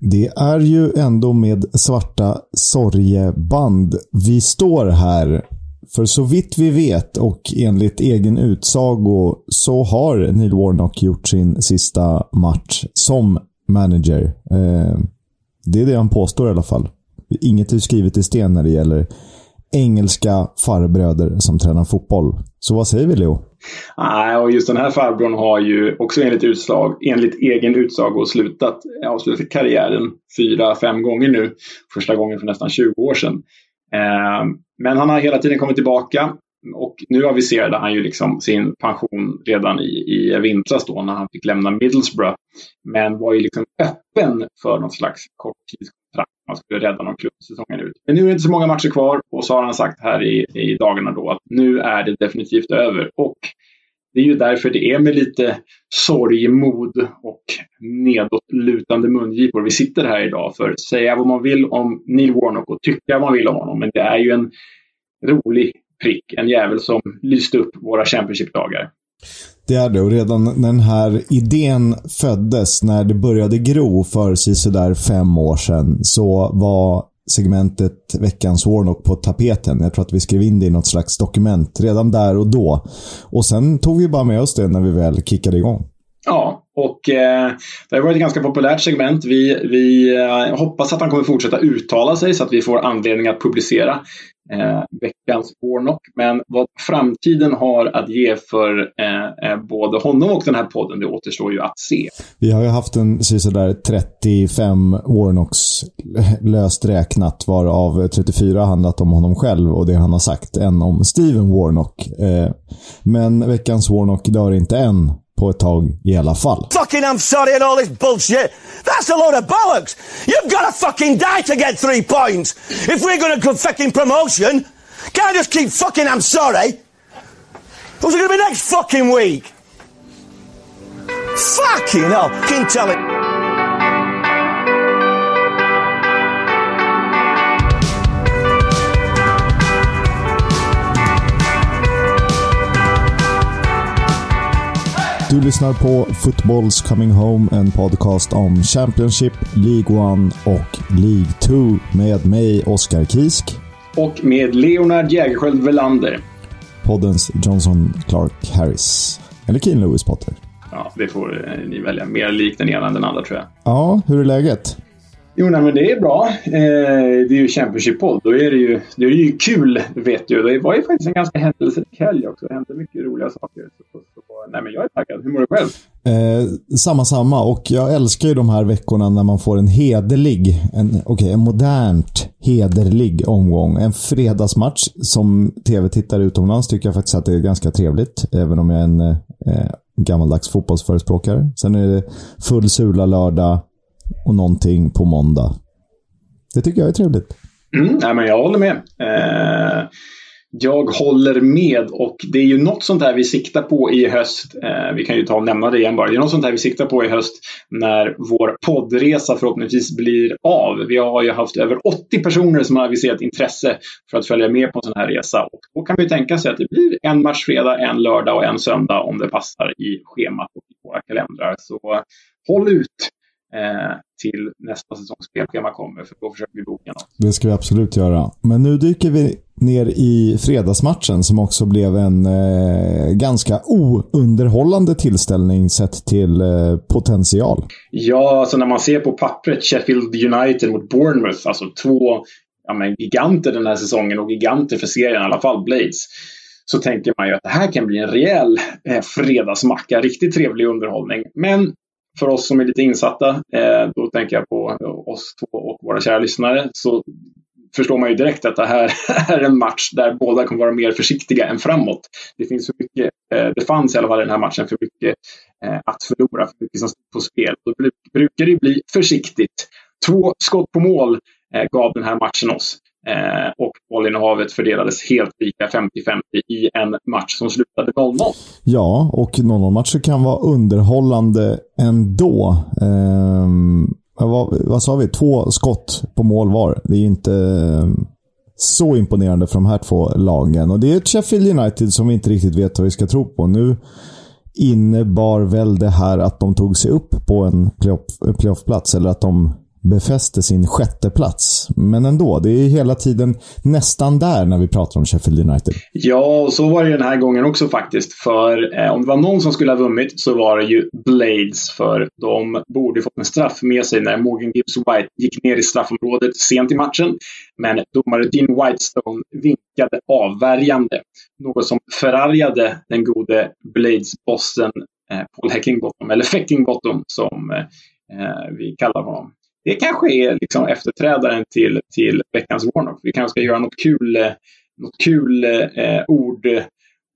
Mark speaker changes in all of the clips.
Speaker 1: Det är ju ändå med svarta sorgeband vi står här. För så vitt vi vet och enligt egen utsago så har Neil Warnock gjort sin sista match som manager. Eh, det är det han påstår i alla fall. Inget är skrivet i sten när det gäller engelska farbröder som tränar fotboll. Så vad säger vi Leo?
Speaker 2: Nej, och just den här farbrorn har ju också enligt, utslag, enligt egen utsago slutat, avslutat karriären fyra, fem gånger nu. Första gången för nästan 20 år sedan. Eh, men han har hela tiden kommit tillbaka och nu aviserade han ju liksom sin pension redan i, i vintras då när han fick lämna Middlesbrough. Men var ju liksom öppen för någon slags korttidskontrakt. Man skulle rädda någon klubb säsongen ut. Men nu är det inte så många matcher kvar och så har han sagt här i, i dagarna då att nu är det definitivt över. Och det är ju därför det är med lite sorg, mod och nedåtlutande mungipor vi sitter här idag. För säga vad man vill om Neil Warnock och tycka vad man vill om honom, men det är ju en rolig prick. En jävel som lyste upp våra Championship-dagar.
Speaker 1: Det är det och redan när den här idén föddes, när det började gro för sådär fem år sedan, så var segmentet Veckans Warnock på tapeten. Jag tror att vi skrev in det i något slags dokument redan där och då. Och sen tog vi bara med oss det när vi väl kickade igång.
Speaker 2: Ja, och eh, det har varit ett ganska populärt segment. Vi, vi eh, hoppas att han kommer fortsätta uttala sig så att vi får anledning att publicera eh, veckans Warnock. Men vad framtiden har att ge för eh, eh, både honom och den här podden, det återstår ju att se.
Speaker 1: Vi har ju haft en sådär 35 Warnocks löst räknat, varav 34 handlat om honom själv och det han har sagt, än om Steven Warnock. Eh, men veckans Warnock dör inte än på ett tag i alla fall.
Speaker 3: Fucking I'm sorry and all this bullshit. That's a load of bollocks. You've got to fucking die to get three points. If we're going to go fucking promotion, can't just keep fucking I'm sorry. Who's it going to be next fucking week? Fucking hell. Can tell it.
Speaker 1: Du lyssnar på Footballs Coming Home, en podcast om Championship, League 1 och League 2 med mig, Oskar Kisk.
Speaker 2: Och med Leonard Jägerskiöld Velander.
Speaker 1: Poddens Johnson Clark Harris. Eller Keen Lewis Potter.
Speaker 2: Ja, det får eh, ni välja. Mer lik den ena än den andra tror jag.
Speaker 1: Ja, hur är läget?
Speaker 2: Jo, nej, men det är bra. Eh, det är ju Championship-podd. Då är det ju, det är ju kul, vet du. Det var ju faktiskt en ganska händelserik helg också. Det hände mycket roliga saker. Så, så, nej, men jag är taggad. Hur mår du själv?
Speaker 1: Eh, samma, samma. Och jag älskar ju de här veckorna när man får en hederlig, en, okay, en modernt hederlig omgång. En fredagsmatch som tv-tittare utomlands tycker jag faktiskt att det är ganska trevligt. Även om jag är en eh, gammaldags fotbollsförespråkare. Sen är det full sula lördag och någonting på måndag. Det tycker jag är trevligt.
Speaker 2: Mm, nej, men jag håller med. Eh, jag håller med och det är ju något sånt här vi siktar på i höst. Eh, vi kan ju ta och nämna det igen bara. Det är något sånt här vi siktar på i höst när vår poddresa förhoppningsvis blir av. Vi har ju haft över 80 personer som har aviserat intresse för att följa med på en sån här resa. Och då kan vi tänka sig att det blir en mars, fredag, en lördag och en söndag om det passar i schemat och i våra kalendrar. Så håll ut! Eh, till nästa säsongs spelschema kommer. För då försöker vi boka något.
Speaker 1: Det ska vi absolut göra. Men nu dyker vi ner i fredagsmatchen som också blev en eh, ganska ounderhållande tillställning sett till eh, potential.
Speaker 2: Ja, alltså när man ser på pappret Sheffield United mot Bournemouth, alltså två ja, men giganter den här säsongen och giganter för serien i alla fall, Blades så tänker man ju att det här kan bli en rejäl eh, fredagsmacka. Riktigt trevlig underhållning. Men för oss som är lite insatta, eh, då tänker jag på eh, oss två och våra kära lyssnare, så förstår man ju direkt att det här är en match där båda kommer vara mer försiktiga än framåt. Det finns för mycket, eh, det fanns i alla fall i den här matchen för mycket eh, att förlora, för mycket som står på spel. Då brukar det bli försiktigt. Två skott på mål eh, gav den här matchen oss. Eh, och bollinnehavet fördelades helt lika 50-50 i en match som slutade 0-0.
Speaker 1: Ja, och 0-0-matcher kan vara underhållande ändå. Eh, vad, vad sa vi? Två skott på mål var. Det är inte ehm, så imponerande för de här två lagen. Och det är ett Sheffield United som vi inte riktigt vet vad vi ska tro på. Nu innebar väl det här att de tog sig upp på en playoff-plats, eller att de befäste sin sjätte plats. Men ändå, det är hela tiden nästan där när vi pratar om Sheffield United.
Speaker 2: Ja, och så var det den här gången också faktiskt. För eh, om det var någon som skulle ha vunnit så var det ju Blades. För de borde fått en straff med sig när Morgan Gibbs White gick ner i straffområdet sent i matchen. Men domare Dean Whitestone vinkade avvärjande. Något som förargade den gode Blades-bossen eh, Paul Heckingbottom, eller Feckingbottom som eh, eh vi kallar honom. Det kanske är liksom efterträdaren till, till veckans Warnock. Vi kanske ska göra något kul, eh, något kul eh, ord,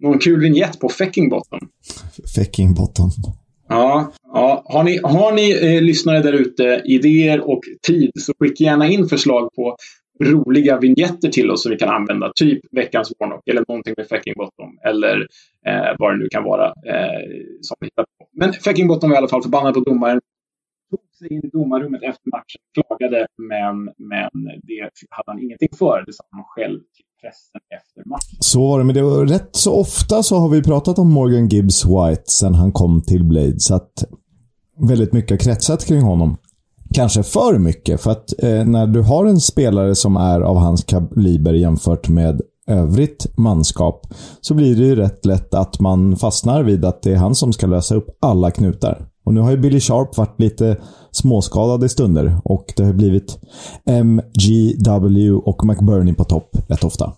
Speaker 2: någon kul vignett på Feckingbottom.
Speaker 1: Feckingbottom.
Speaker 2: Ja, ja. Har ni, har ni eh, lyssnare där ute idéer och tid så skicka gärna in förslag på roliga vignetter till oss som vi kan använda. Typ veckans Warnock eller någonting med Fecking Bottom eller eh, vad det nu kan vara eh, som vi hittar på. Men Fecking Bottom var i alla fall förbannad på domaren. Tog sig in i domarrummet efter matchen, klagade, men, men det hade han ingenting för. Det sa han själv till pressen efter matchen.
Speaker 1: Så var det, men det var rätt så ofta så har vi pratat om Morgan Gibbs White sen han kom till Blade. Så att väldigt mycket har kretsat kring honom kanske för mycket. För att eh, när du har en spelare som är av hans kaliber jämfört med övrigt manskap så blir det ju rätt lätt att man fastnar vid att det är han som ska lösa upp alla knutar. Och nu har ju Billy Sharp varit lite småskadad i stunder och det har blivit MGW och McBurney på topp rätt ofta.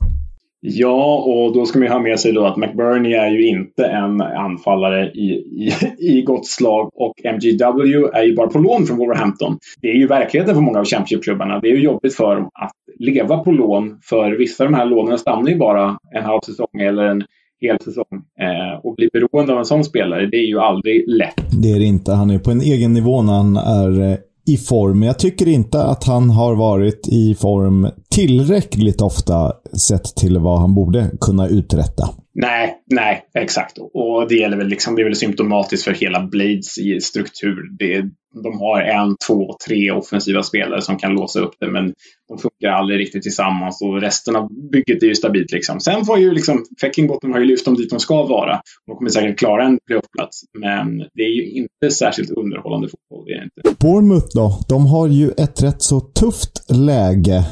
Speaker 2: Ja, och då ska man ju ha med sig då att McBurney är ju inte en anfallare i, i, i gott slag och MGW är ju bara på lån från Wolverhampton. Det är ju verkligheten för många av Championship-klubbarna. Det är ju jobbigt för dem att leva på lån för vissa av de här lånen stannar ju bara en halv säsong eller en hel säsong. Eh, och bli beroende av en sån spelare, det är ju aldrig lätt.
Speaker 1: Det är det inte. Han är på en egen nivå när han är eh, i form. Jag tycker inte att han har varit i form tillräckligt ofta sett till vad han borde kunna uträtta.
Speaker 2: Nej, nej, exakt. Och det, gäller väl liksom, det är väl symptomatiskt för hela Blades struktur. Det, de har en, två, tre offensiva spelare som kan låsa upp det, men de funkar aldrig riktigt tillsammans och resten av bygget är ju stabilt. Liksom. Sen får ju liksom, Fäckingbotten har ju lyft dem dit de ska vara. De kommer säkert klara en playoffplats, men det är ju inte särskilt underhållande fotboll. Det är inte.
Speaker 1: Bournemouth då? De har ju ett rätt så tufft läge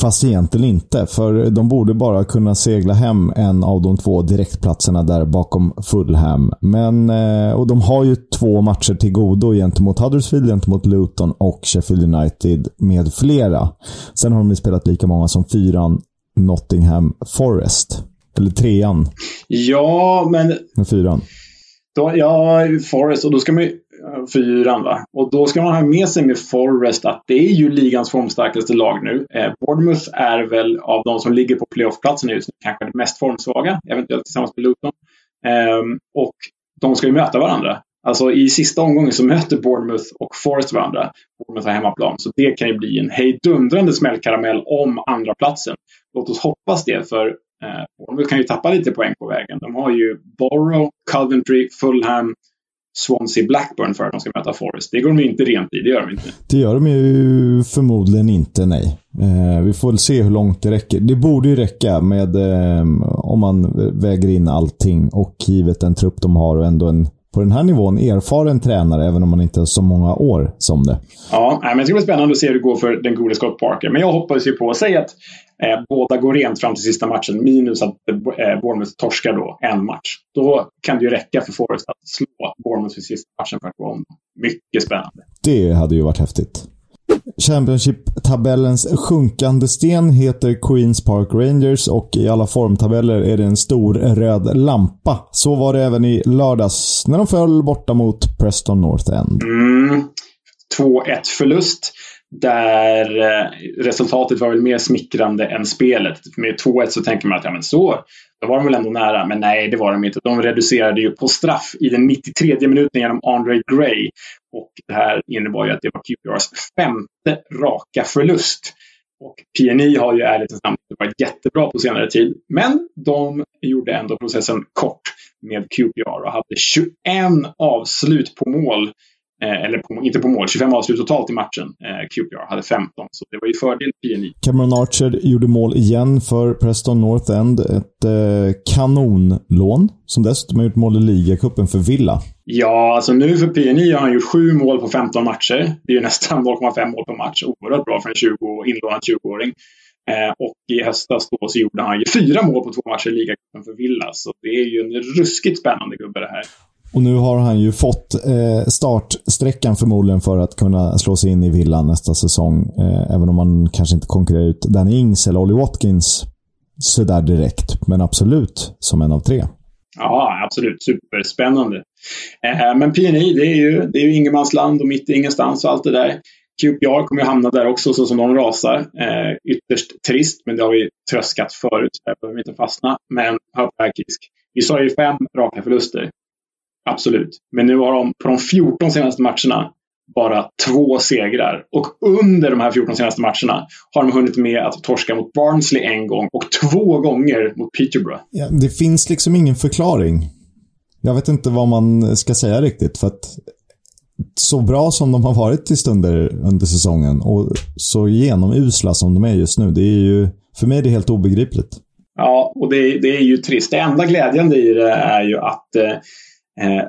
Speaker 1: Fast egentligen inte, för de borde bara kunna segla hem en av de två direktplatserna där bakom Fulham. Men, eh, och de har ju två matcher till godo gentemot Huddersfield, gentemot Luton och Sheffield United med flera. Sen har de ju spelat lika många som fyran Nottingham Forest. Eller trean.
Speaker 2: Ja, men...
Speaker 1: Med fyran.
Speaker 2: Då, ja, Forrest Och då ska man ju eh, fyran. Va? Och då ska man ha med sig med Forrest att det är ju ligans formstarkaste lag nu. Eh, Bournemouth är väl av de som ligger på playoffplatsen just nu kanske det mest formsvaga, eventuellt tillsammans med Luton. Eh, och de ska ju möta varandra. Alltså i sista omgången så möter Bournemouth och Forest varandra. Bournemouth har hemmaplan. Så det kan ju bli en hejdundrande smällkaramell om andra platsen. Låt oss hoppas det, för Bournemouth kan ju tappa lite poäng på vägen. De har ju Borough, Coventry, Fulham, Swansea Blackburn för att de ska möta Forest. Det går de inte rent i, det gör de inte.
Speaker 1: Det gör de ju förmodligen inte, nej. Eh, vi får väl se hur långt det räcker. Det borde ju räcka med eh, om man väger in allting och givet den trupp de har och ändå en på den här nivån erfaren tränare, även om man inte har så många år som det.
Speaker 2: Ja, men det ska bli spännande att se hur det går för den gode Scott Parker. Men jag hoppas ju på, säg att eh, båda går rent fram till sista matchen, minus att eh, Bournemouth torskar då en match. Då kan det ju räcka för Forrest att slå Bournemouth i sista matchen för att gå om. Mycket spännande.
Speaker 1: Det hade ju varit häftigt. Championship-tabellens sjunkande sten heter Queens Park Rangers och i alla formtabeller är det en stor röd lampa. Så var det även i lördags när de föll borta mot Preston North End.
Speaker 2: Mm. 2-1 förlust. Där eh, resultatet var väl mer smickrande än spelet. Med 2-1 så tänker man att ja, men så, då var de väl ändå nära. Men nej, det var de inte. De reducerade ju på straff i den 93 minuten genom Andre Gray. Och det här innebar ju att det var QPRs femte raka förlust. Och PNI har ju ärligt talat varit jättebra på senare tid. Men de gjorde ändå processen kort med QPR och hade 21 avslut på mål eller på, inte på mål, 25 avslut totalt i matchen. Eh, QPR hade 15, så det var ju fördel PNI.
Speaker 1: Cameron Archer gjorde mål igen för Preston North End. Ett eh, kanonlån, som dessutom har gjort mål i ligacupen för Villa.
Speaker 2: Ja, alltså nu för PNI har han gjort sju mål på 15 matcher. Det är ju nästan 0,5 mål per match. Oerhört bra för en 20, inlånad 20-åring. Eh, och i höstas då så gjorde han ju fyra mål på två matcher i ligacupen för Villa. Så det är ju en ruskigt spännande gubbe det här.
Speaker 1: Och nu har han ju fått eh, startsträckan förmodligen för att kunna slå sig in i villan nästa säsong. Eh, även om man kanske inte konkurrerar ut Danny Ings eller Ollie Watkins sådär direkt. Men absolut som en av tre.
Speaker 2: Ja, absolut. Superspännande. Eh, men PNI, det är ju, det är ju ingenmansland och mitt i ingenstans och allt det där. QPR kommer ju hamna där också så som de rasar. Eh, ytterst trist, men det har vi tröskat förut. Där behöver vi inte fastna. Men hör Vi sa ju fem raka förluster. Absolut. Men nu har de på de 14 senaste matcherna bara två segrar. Och under de här 14 senaste matcherna har de hunnit med att torska mot Barnsley en gång och två gånger mot Peterborough.
Speaker 1: Ja, det finns liksom ingen förklaring. Jag vet inte vad man ska säga riktigt. För att så bra som de har varit i stunder under säsongen och så genomusla som de är just nu. Det är ju, för mig är det helt obegripligt.
Speaker 2: Ja, och det, det är ju trist. Det enda glädjande i det är ju att eh,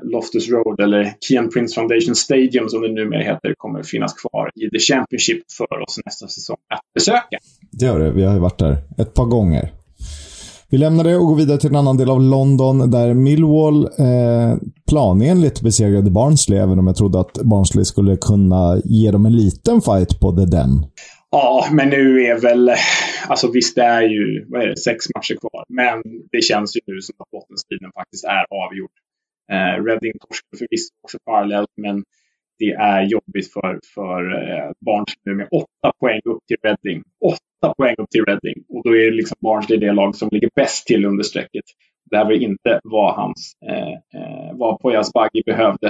Speaker 2: Loftus Road eller Kian Prince Foundation Stadium som det numera heter kommer finnas kvar i The Championship för oss nästa säsong att besöka.
Speaker 1: Det gör det. Vi har ju varit där ett par gånger. Vi lämnar det och går vidare till en annan del av London där Millwall eh, planenligt besegrade Barnsley, även om jag trodde att Barnsley skulle kunna ge dem en liten fight på The Den.
Speaker 2: Ja, men nu är väl... Alltså visst, det är ju vad är det, sex matcher kvar. Men det känns ju nu som att bottenstriden faktiskt är avgjord. Eh, Reading torskade förvisso också parallellt, men det är jobbigt för, för eh, Barnsley med åtta poäng upp till Reading. Åtta poäng upp till Reading. Och då är liksom Barnsley det lag som ligger bäst till under strecket. Det här var inte vad hans, eh, eh, vad Poyas Baggi behövde.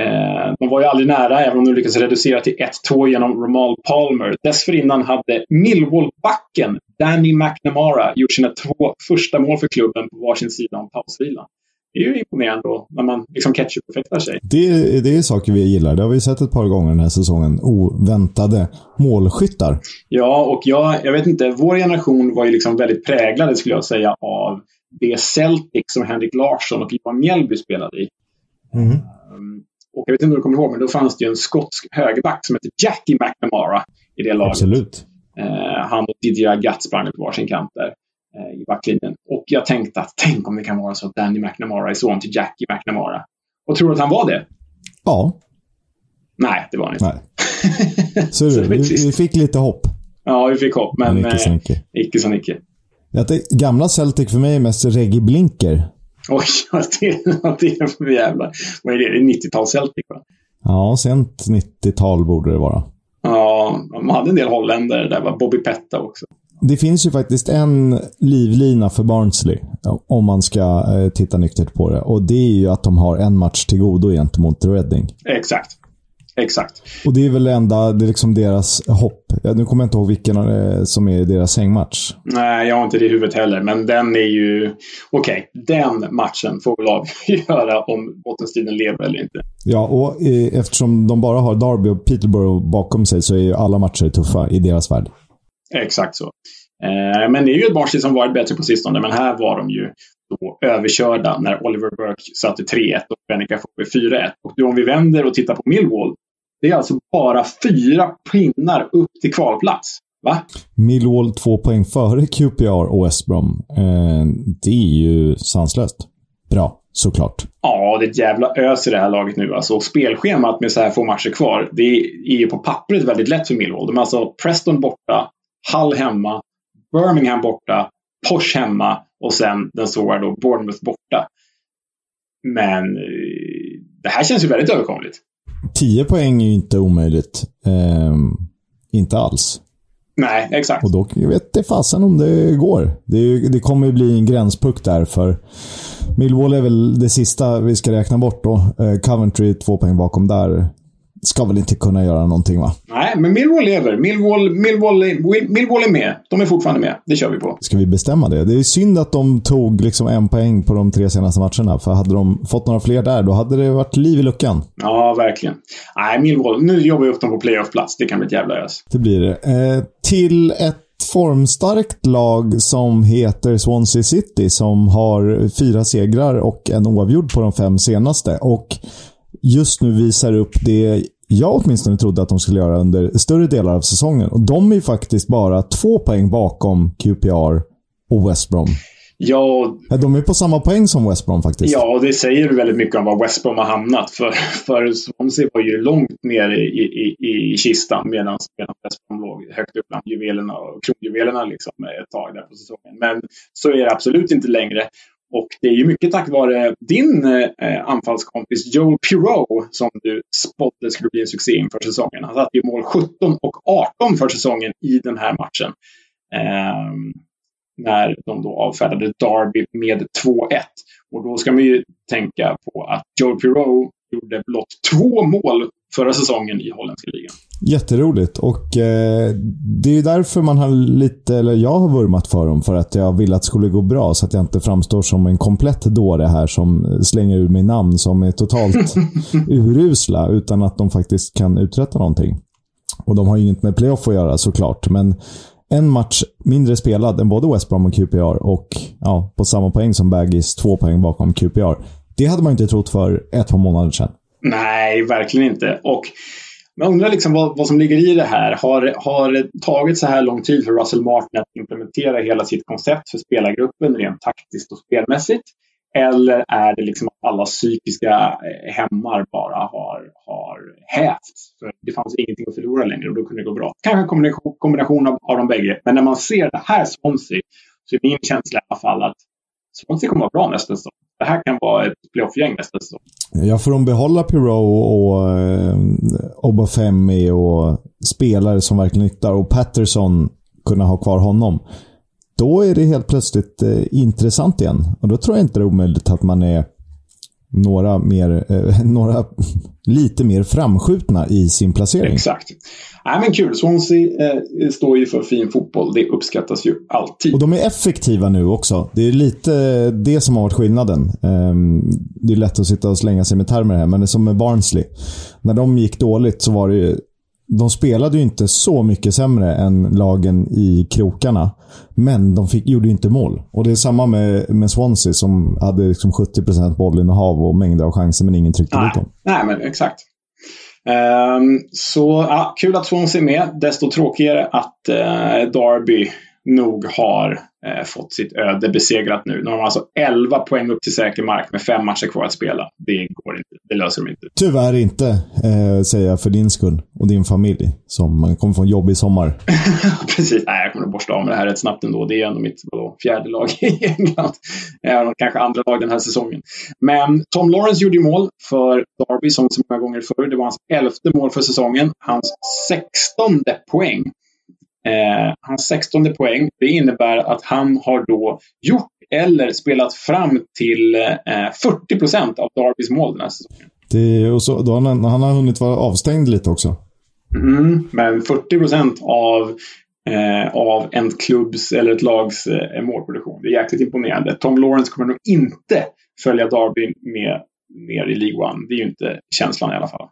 Speaker 2: Eh, de var ju aldrig nära, även om de lyckades reducera till 1-2 genom Romal Palmer. Dessförinnan hade Millwall-backen Danny McNamara gjort sina två första mål för klubben på varsin sida om pausvilan det är ju imponerande då, när man liksom ketchup-effektar sig.
Speaker 1: Det, det är saker vi gillar. Det har vi sett ett par gånger den här säsongen. Oväntade målskyttar.
Speaker 2: Ja, och jag, jag vet inte. Vår generation var ju liksom väldigt präglade, skulle jag säga, av det Celtic som Henrik Larsson och Johan Mjällby spelade i. Mm. Um, och jag vet inte om du kommer ihåg, men då fanns det ju en skotsk högerback som hette Jackie McNamara i det laget.
Speaker 1: Absolut.
Speaker 2: Uh, han och Didier Agat sprang på varsin kant där. Eh, i backlinjen. Och jag tänkte att tänk om det kan vara så att Danny McNamara är son till Jackie McNamara. Och tror du att han var det?
Speaker 1: Ja.
Speaker 2: Nej, det var han inte.
Speaker 1: Nej. Så, så vi, vi, fick lite hopp.
Speaker 2: Ja, vi fick hopp, men, men icke som icke. icke som icke.
Speaker 1: Det gamla Celtic för mig är mest Reggie Blinker.
Speaker 2: Oj, det, är för jävla... Vad är det? Det är 90-tal Celtic, va?
Speaker 1: Ja, sent 90-tal borde det vara.
Speaker 2: Ja, de hade en del holländare. Där var Bobby Petta också.
Speaker 1: Det finns ju faktiskt en livlina för Barnsley, om man ska eh, titta nyktert på det. Och det är ju att de har en match till godo gentemot Reading.
Speaker 2: Exakt. Exakt.
Speaker 1: Och det är väl ända, det är liksom deras hopp. Nu kommer jag inte ihåg vilken eh, som är deras hängmatch.
Speaker 2: Nej, jag har inte det i huvudet heller. Men den är ju... Okej, okay, den matchen får väl avgöra om bottenstriden lever eller inte.
Speaker 1: Ja, och eh, eftersom de bara har Derby och Peterborough bakom sig så är ju alla matcher tuffa i deras värld.
Speaker 2: Exakt så. Eh, men det är ju ett Barnsley som varit bättre på sistone, men här var de ju då överkörda när Oliver Burke satte 3-1 och Benica Foppe 4-1. Och om vi vänder och tittar på Millwall, det är alltså bara fyra pinnar upp till kvalplats. Va?
Speaker 1: Millwall två poäng före QPR och West Brom. Eh, det är ju sanslöst. Bra, såklart.
Speaker 2: Ja, det är ett jävla ös i det här laget nu. Alltså, spelschemat med så här få matcher kvar, det är ju på pappret väldigt lätt för Millwall. De har alltså Preston borta, Hull hemma, Birmingham borta, Porsche hemma och sen den svåra då Bournemouth borta. Men eh, det här känns ju väldigt överkomligt.
Speaker 1: 10 poäng är ju inte omöjligt. Ehm, inte alls.
Speaker 2: Nej, exakt.
Speaker 1: Och då vet det fasen om det går. Det, det kommer ju bli en gränspuck där för Millwall är väl det sista vi ska räkna bort då. Eh, Coventry två poäng bakom där. Ska väl inte kunna göra någonting va?
Speaker 2: Nej, men Millwall lever. Millwall, Millwall, Millwall är med. De är fortfarande med. Det kör vi på.
Speaker 1: Ska vi bestämma det? Det är synd att de tog liksom en poäng på de tre senaste matcherna. För hade de fått några fler där, då hade det varit liv i luckan.
Speaker 2: Ja, verkligen. Nej, Millwall. Nu jobbar vi upp dem på playoff-plats. Det kan bli ett jävla ös.
Speaker 1: Det blir det. Eh, till ett formstarkt lag som heter Swansea City som har fyra segrar och en oavgjord på de fem senaste. Och just nu visar upp det jag åtminstone trodde att de skulle göra under större delar av säsongen. Och de är faktiskt bara två poäng bakom QPR och West Brom.
Speaker 2: Ja,
Speaker 1: de är på samma poäng som West Brom faktiskt.
Speaker 2: Ja, och det säger väldigt mycket om var West Brom har hamnat. För, för Swansea var ju långt ner i, i, i kistan medan, medan West Brom låg högt upp bland juvelerna och kronjuvelerna liksom, ett tag där på säsongen. Men så är det absolut inte längre. Och det är ju mycket tack vare din eh, anfallskompis Joel Pirou som du spådde skulle bli en succé inför säsongen. Han satte ju mål 17 och 18 för säsongen i den här matchen. Eh, när de då avfärdade Derby med 2-1. Och då ska man ju tänka på att Joel Pirou gjorde blott två mål förra säsongen i holländska ligan.
Speaker 1: Jätteroligt och eh, det är därför man har lite, eller jag har vurmat för dem. För att jag vill att det skulle gå bra så att jag inte framstår som en komplett dåre här som slänger ur mig namn som är totalt urusla. Utan att de faktiskt kan uträtta någonting. Och de har inget med playoff att göra såklart. Men en match mindre spelad än både West Brom och QPR och ja, på samma poäng som Baggis, två poäng bakom QPR. Det hade man inte trott för ett par månader sedan.
Speaker 2: Nej, verkligen inte. Och man undrar liksom vad, vad som ligger i det här. Har, har det tagit så här lång tid för Russell Martin att implementera hela sitt koncept för spelargruppen rent taktiskt och spelmässigt? Eller är det liksom att alla psykiska eh, hämmar bara har, har hävts? För det fanns ingenting att förlora längre och då kunde det gå bra. Kanske en kombination, kombination av, av de bägge. Men när man ser det här Swansea så är min känsla i alla fall att Swansea kommer att vara bra nästa säsong. Det här kan vara ett playoff-gäng nästa säsong.
Speaker 1: Ja, får de behålla Pirou och eh, Obafemi och spelare som verkligen nyttar och Patterson kunna ha kvar honom. Då är det helt plötsligt eh, intressant igen. Och då tror jag inte det är omöjligt att man är några, mer, eh, några lite mer framskjutna i sin placering.
Speaker 2: Exakt. Nej, men kul. Swansea eh, står ju för fin fotboll. Det uppskattas ju alltid.
Speaker 1: Och de är effektiva nu också. Det är lite det som har varit skillnaden. Eh, det är lätt att sitta och slänga sig med termer här, men det är som med Barnsley. När de gick dåligt så var det ju de spelade ju inte så mycket sämre än lagen i krokarna. Men de fick, gjorde inte mål. Och det är samma med, med Swansea som hade liksom 70% bollinnehav och mängder av chanser men ingen tryckte dit dem.
Speaker 2: Nej, men exakt. Um, så ja, kul att Swansea är med. Desto tråkigare att uh, Derby nog har eh, fått sitt öde besegrat nu. Nu har de alltså 11 poäng upp till säker mark med fem matcher kvar att spela. Det går inte. Det löser de inte.
Speaker 1: Tyvärr inte, eh, säger jag för din skull och din familj som kommer få en jobbig sommar.
Speaker 2: Precis. Nej, jag kommer att borsta av med det här rätt snabbt ändå. Det är ändå mitt vadå, fjärde lag i England. Även om kanske andra lag den här säsongen. Men Tom Lawrence gjorde ju mål för Derby som så många gånger förr. Det var hans elfte mål för säsongen. Hans sextonde poäng Eh, hans 16 poäng, det innebär att han har då gjort eller spelat fram till eh, 40 procent av Darbys mål den här säsongen.
Speaker 1: Det, och så, då han, han har hunnit vara avstängd lite också.
Speaker 2: Mm, men 40 procent av, eh, av en klubbs eller ett lags eh, målproduktion. Det är jäkligt imponerande. Tom Lawrence kommer nog inte följa Darby med ner i League One. Det är ju inte känslan i alla fall.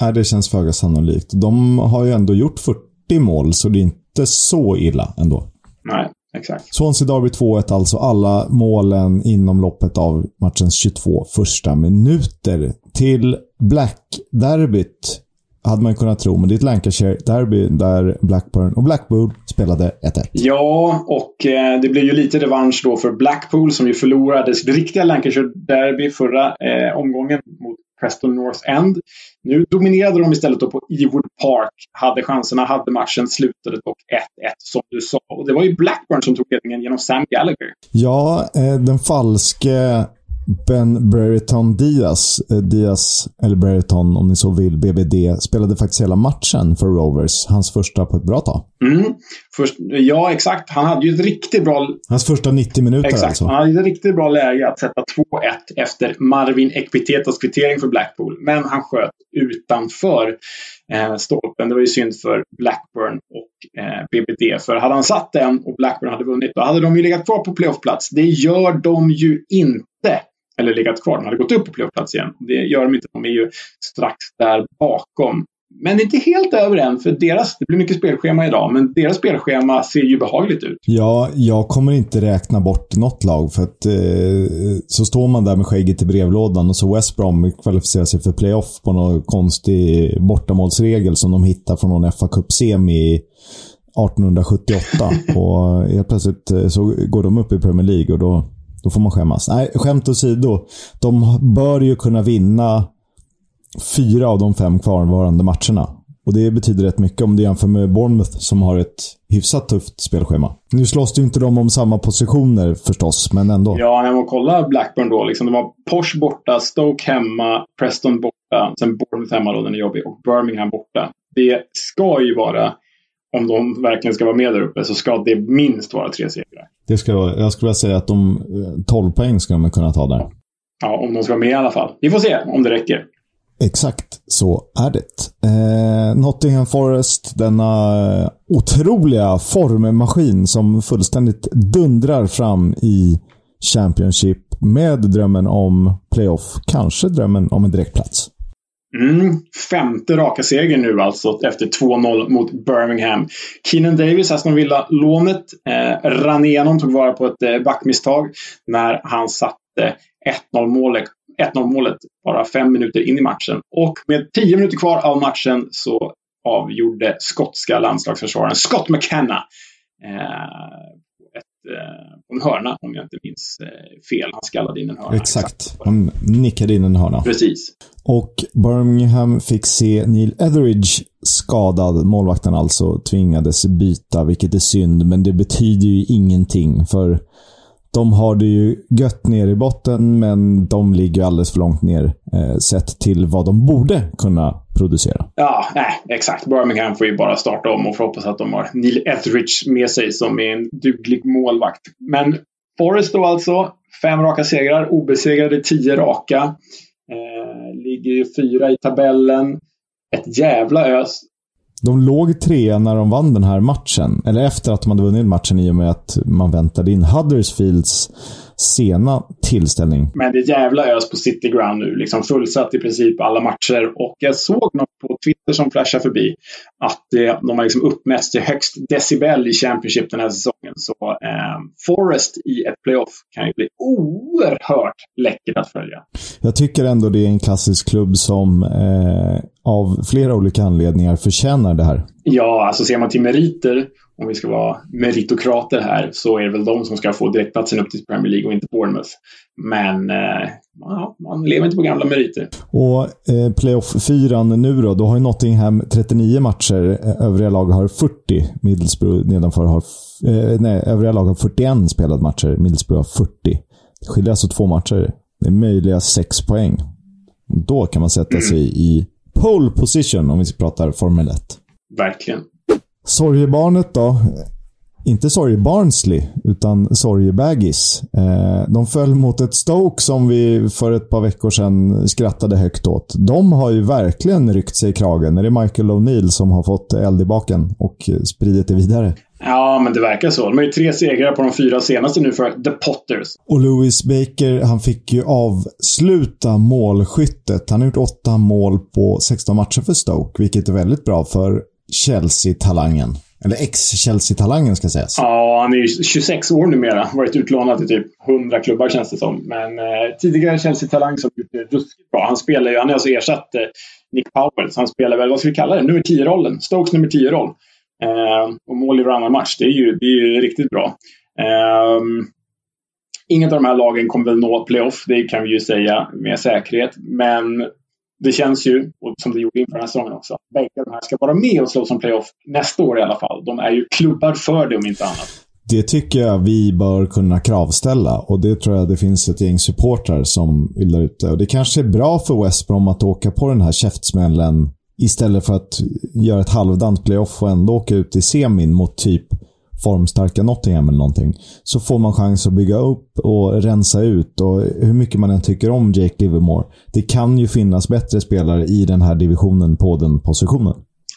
Speaker 1: Nej, det känns föga sannolikt. De har ju ändå gjort 40 40 mål, så det är inte så illa ändå.
Speaker 2: Nej, exakt.
Speaker 1: Swansea Derby 2-1 alltså. Alla målen inom loppet av matchens 22 första minuter. Till Black-derbyt hade man kunnat tro, men det är ett Lancashire-derby där Blackburn och Blackpool spelade 1-1.
Speaker 2: Ja, och eh, det blir ju lite revansch då för Blackpool som ju förlorade sitt riktiga Lancashire-derby förra eh, omgången mot Preston North End. Nu dominerade de istället då på Ewood Park, hade chanserna, hade matchen, slutade dock 1-1 som du sa. Och det var ju Blackburn som tog ledningen genom Sam Gallagher.
Speaker 1: Ja, eh, den falske Ben Brereton Diaz, eh, Diaz, eller Brereton om ni så vill, BBD, spelade faktiskt hela matchen för Rovers. Hans första på ett bra tag.
Speaker 2: Mm. Först, ja, exakt. Han hade ju ett riktigt bra...
Speaker 1: Hans första 90 minuter
Speaker 2: exakt.
Speaker 1: alltså.
Speaker 2: Han hade ett riktigt bra läge att sätta 2-1 efter Marvin Ekpitetas kvittering för Blackpool. Men han sköt utanför eh, stolpen. Det var ju synd för Blackburn och eh, BBD. För hade han satt den och Blackburn hade vunnit, då hade de ju legat kvar på playoffplats. Det gör de ju inte. Eller legat kvar. De hade gått upp på playoffplats igen. Det gör de inte. De är ju strax där bakom. Men inte helt över än, för deras, det blir mycket spelschema idag, men deras spelschema ser ju behagligt ut.
Speaker 1: Ja, jag kommer inte räkna bort något lag för att eh, så står man där med skägget i brevlådan och så West Brom kvalificerar sig för playoff på någon konstig bortamålsregel som de hittar från någon fa Cup-semi 1878. och helt plötsligt eh, så går de upp i Premier League och då, då får man skämmas. Nej, skämt åsido. De bör ju kunna vinna fyra av de fem kvarvarande matcherna. Och det betyder rätt mycket om du jämför med Bournemouth som har ett hyfsat tufft spelschema. Nu slåss ju inte de om samma positioner förstås, men ändå.
Speaker 2: Ja, när man kollar Blackburn då. Liksom, de har Porsche borta, Stoke hemma, Preston borta, sen Bournemouth hemma då, den är jobbig, och Birmingham borta. Det ska ju vara, om de verkligen ska vara med där uppe, så ska det minst vara tre segrar.
Speaker 1: Det ska, jag skulle vilja säga att de 12 poäng ska de kunna ta där.
Speaker 2: Ja, om de ska vara med i alla fall. Vi får se om det räcker.
Speaker 1: Exakt så är det. Eh, Nottingham Forest, denna otroliga formmaskin som fullständigt dundrar fram i Championship med drömmen om playoff. Kanske drömmen om en direktplats.
Speaker 2: Mm, femte raka seger nu alltså efter 2-0 mot Birmingham. Keenan Davis, Aston Villa-lånet, eh, rann igenom, tog vara på ett eh, backmisstag när han satte 1-0 målet 1-0 målet bara fem minuter in i matchen. Och med tio minuter kvar av matchen så avgjorde skotska landslagsförsvararen Scott McKenna eh, eh, en hörna, om jag inte minns eh, fel. Han skallade in en hörna.
Speaker 1: Exakt. Han nickade in en hörna.
Speaker 2: Precis.
Speaker 1: Och Birmingham fick se Neil Etheridge skadad. Målvakten alltså tvingades byta, vilket är synd, men det betyder ju ingenting. För de har det ju gött ner i botten, men de ligger alldeles för långt ner eh, sett till vad de borde kunna producera.
Speaker 2: Ja, nej, exakt. Birmingham får ju bara starta om och får hoppas att de har Neil Etheridge med sig som är en duglig målvakt. Men Forest då alltså, fem raka segrar, obesegrade tio raka. Eh, ligger ju fyra i tabellen. Ett jävla ös.
Speaker 1: De låg trea när de vann den här matchen. Eller efter att de hade vunnit matchen i och med att man väntade in Huddersfields sena tillställning.
Speaker 2: Men det är jävla ös på City Ground nu. Liksom fullsatt i princip alla matcher. Och jag såg något på Twitter som flashade förbi. Att det, de har liksom uppmätts till högst decibel i Championship den här säsongen. Så eh, Forest i ett playoff kan ju bli oerhört läckert att följa.
Speaker 1: Jag tycker ändå det är en klassisk klubb som eh, av flera olika anledningar förtjänar det här.
Speaker 2: Ja, alltså ser man till meriter, om vi ska vara meritokrater här, så är det väl de som ska få direktplatsen upp till Premier League och inte Bournemouth. Men eh, ja, man lever inte på gamla meriter.
Speaker 1: Och eh, playoff-fyran nu då, då har ju Nottingham 39 matcher, övriga lag har 40. Middlesbrough nedanför har, eh, nej, övriga lag har 41 spelade matcher, Middlesbrough har 40. Det skiljer alltså två matcher. Det är möjliga sex poäng. Då kan man sätta sig i pole position om vi pratar Formel 1.
Speaker 2: Verkligen.
Speaker 1: Sorgebarnet då? Inte Sorge-Barnsley, utan Sorge-Baggis. Eh, de föll mot ett Stoke som vi för ett par veckor sedan skrattade högt åt. De har ju verkligen ryckt sig i kragen. Är det Michael O'Neill som har fått eld i baken och spridit det vidare?
Speaker 2: Ja, men det verkar så. De har ju tre segrar på de fyra senaste nu för The Potters.
Speaker 1: Och Louis Baker, han fick ju avsluta målskyttet. Han har gjort åtta mål på 16 matcher för Stoke, vilket är väldigt bra för Chelsea-talangen. Eller ex-Chelsea-talangen ska sägas.
Speaker 2: Ja, han är ju 26 år numera. Varit utlånad till typ 100 klubbar känns det som. Men eh, tidigare Chelsea-talang som gjort det ruskigt bra. Han spelar ju, han har alltså ersatt eh, Nick Powell. Så han spelar väl, vad ska vi kalla det, nummer 10-rollen. Stokes nummer 10-roll. Eh, och mål i varannan match. Det är ju, det är ju riktigt bra. Eh, inget av de här lagen kommer väl nå playoff. Det kan vi ju säga med säkerhet. Men det känns ju, och som det gjorde inför den här säsongen också, att bägge de här ska vara med och slå som playoff nästa år i alla fall. De är ju klubbar för det om inte annat.
Speaker 1: Det tycker jag vi bör kunna kravställa och det tror jag det finns ett gäng supportrar som vill där ute. Och det kanske är bra för West Brom att åka på den här käftsmällen istället för att göra ett halvdant playoff och ändå åka ut i semin mot typ formstarka Nottingham eller någonting. Så får man chans att bygga upp och rensa ut. Och hur mycket man än tycker om Jake Livermore. Det kan ju finnas bättre spelare i den här divisionen på den positionen.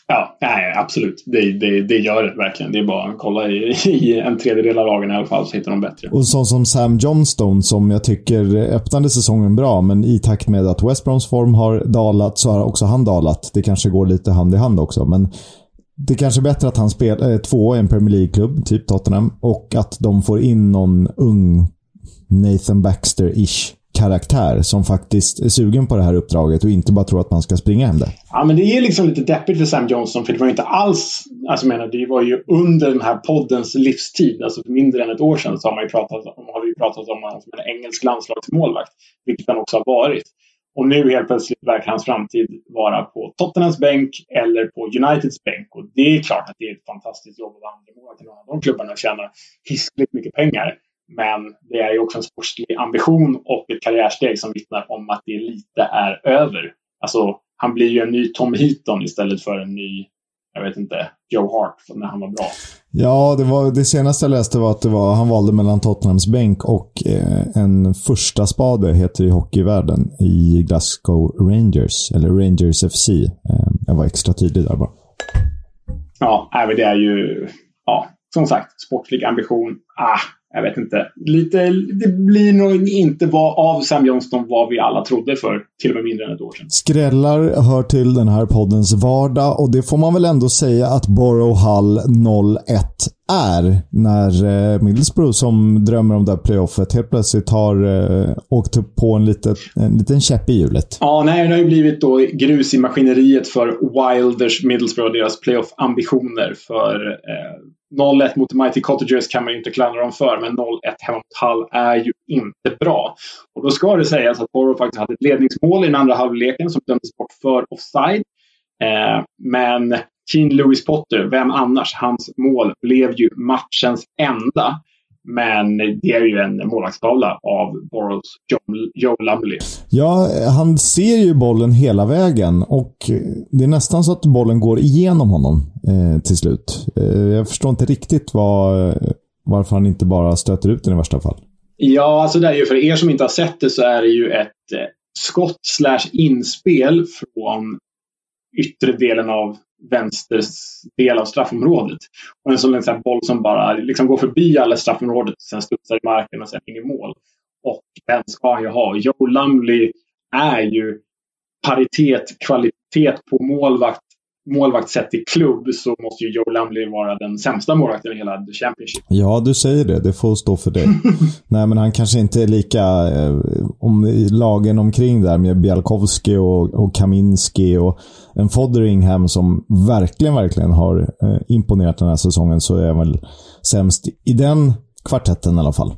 Speaker 2: Ja, nej, absolut. Det, det, det gör det verkligen. Det är bara att kolla i, i en tredjedel av lagen i alla fall så hittar de bättre.
Speaker 1: Och sån som Sam Johnstone som jag tycker öppnade säsongen bra, men i takt med att West Broms form har dalat så har också han dalat. Det kanske går lite hand i hand också, men det kanske är bättre att han spelar eh, två i en Premier League-klubb, typ Tottenham, och att de får in någon ung Nathan Baxter-ish karaktär som faktiskt är sugen på det här uppdraget och inte bara tror att man ska springa hem det.
Speaker 2: Ja, men det är liksom lite deppigt för Sam Johnson för det var inte alls, alltså menar, det var ju under den här poddens livstid, alltså för mindre än ett år sedan så har man ju pratat om, har vi pratat om honom som en engelsk landslagsmålvakt, vilket han också har varit. Och nu helt plötsligt verkar hans framtid vara på Tottenhams bänk eller på Uniteds bänk. Och det är klart att det är ett fantastiskt jobb att vara andremålvakt i någon av de klubbarna och tjäna hiskligt mycket pengar. Men det är ju också en sportslig ambition och ett karriärsteg som vittnar om att det lite är över. Alltså, han blir ju en ny Tom Heaton istället för en ny, jag vet inte, Joe Hart när han var bra.
Speaker 1: Ja, det, var, det senaste jag läste var att det var, han valde mellan Tottenhams bänk och eh, en första spade heter i hockeyvärlden i Glasgow Rangers, eller Rangers FC. Eh, jag var extra tydlig där bara.
Speaker 2: Ja, det är ju, ja, som sagt, sportlig ambition. Ah, jag vet inte. Lite, det blir nog inte vad, av Sam Johnston vad vi alla trodde för till och med mindre än ett år sedan.
Speaker 1: Skrällar hör till den här poddens vardag och det får man väl ändå säga att Borough Hull 01 är. När eh, Middlesbrough som drömmer om det här playoffet helt plötsligt har eh, åkt upp på en, litet, en liten käpp i hjulet.
Speaker 2: Ja, nej, det har ju blivit då grus i maskineriet för Wilders Middlesbrough och deras playoff-ambitioner. För eh, 0-1 mot The Mighty Cottagers kan man ju inte klandra dem för, men 0-1 hemma mot Hull är ju inte bra. Och då ska det sägas att Borough faktiskt hade ett ledningsmål i den andra halvleken som dömdes bort för offside. Eh, men Keen Lewis Potter, vem annars? Hans mål blev ju matchens enda. Men det är ju en målvaktstavla av Boroughs Joe, Lumley.
Speaker 1: Ja, han ser ju bollen hela vägen och det är nästan så att bollen går igenom honom eh, till slut. Eh, jag förstår inte riktigt var, varför han inte bara stöter ut den i värsta fall.
Speaker 2: Ja, alltså det är ju för er som inte har sett det så är det ju ett eh, skott slash inspel från yttre delen av vänster del av straffområdet. Och en sån här boll som bara liksom går förbi alla straffområdet, sen studsar i marken och sen in i mål. Och den ska han ju ha. Joe Lumley är ju paritet, kvalitet på målvakt målvakt sett i klubb så måste ju Joe Lumley vara den sämsta målvakten i hela Championship.
Speaker 1: Ja, du säger det. Det får stå för dig. Nej, men han kanske inte är lika... Eh, om lagen omkring där med Bialkowski och, och Kaminski och en Fotheringham som verkligen, verkligen har eh, imponerat den här säsongen så är han väl sämst i den kvartetten i alla fall.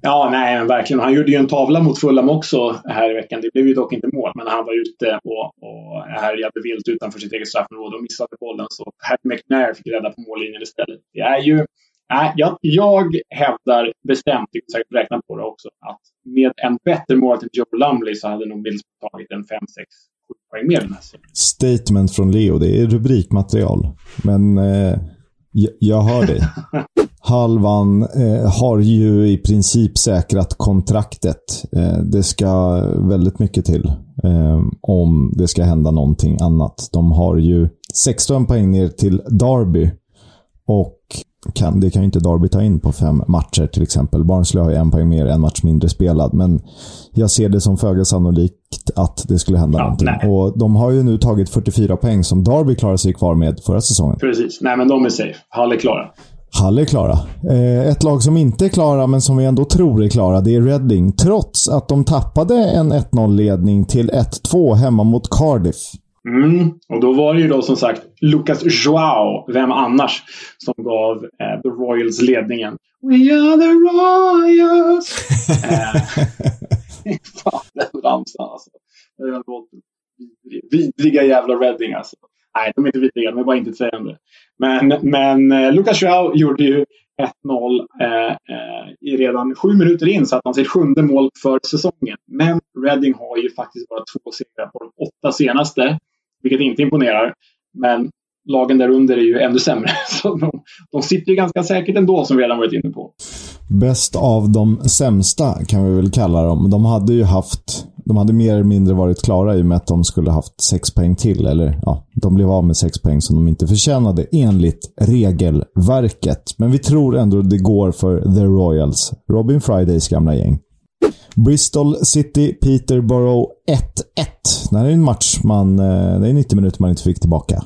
Speaker 2: Ja, nej, men verkligen. Han gjorde ju en tavla mot Fulham också här i veckan. Det blev ju dock inte mål, men han var ute och, och härjade vilt utanför sitt eget straffområde och missade bollen. Så Harry McNair fick rädda på mållinjen istället. Det är ju... Nej, jag, jag hävdar bestämt, jag har säkert räknat på det också, att med en bättre mål till Joe Lumley så hade nog Middlesbrough tagit en 5-6 poäng mer den här
Speaker 1: Statement från Leo. Det är rubrikmaterial. Men eh, jag, jag hör dig. Halvan eh, har ju i princip säkrat kontraktet. Eh, det ska väldigt mycket till eh, om det ska hända någonting annat. De har ju 16 poäng ner till Derby. Och kan, det kan ju inte Derby ta in på fem matcher till exempel. Barnsley har ju en poäng mer, en match mindre spelad. Men jag ser det som föga sannolikt att det skulle hända ja, någonting. Nej. Och de har ju nu tagit 44 poäng som Derby klarade sig kvar med förra säsongen.
Speaker 2: Precis. Nej, men de är safe. Hall är klara.
Speaker 1: Hall är klara. Eh, ett lag som inte är klara, men som vi ändå tror är klara, det är Reading. Trots att de tappade en 1-0-ledning till 1-2 hemma mot Cardiff.
Speaker 2: Mm. Och då var det ju då som sagt Lucas Joao, vem annars, som gav eh, The Royals ledningen. We are the Royals! eh, fan, den ramsan alltså. Vidriga jävla Reading alltså. Nej, de är inte vidriga, de är bara inte sägande. Men, men eh, Lucas Joao gjorde ju 1-0 eh, eh, i redan sju minuter in så att han sitt sjunde mål för säsongen. Men Reading har ju faktiskt bara två segrar på de åtta senaste, vilket inte imponerar. Men lagen där under är ju ännu sämre. Så de, de sitter ju ganska säkert ändå, som vi redan varit inne på.
Speaker 1: Bäst av de sämsta kan vi väl kalla dem. De hade ju haft, de hade mer eller mindre varit klara i och med att de skulle haft sex poäng till. Eller ja, de blev av med sex poäng som de inte förtjänade enligt regelverket. Men vi tror ändå det går för The Royals. Robin Fridays gamla gäng. Bristol City, Peterborough 1-1. Det här är en match man, eh, det är 90 minuter man inte fick tillbaka.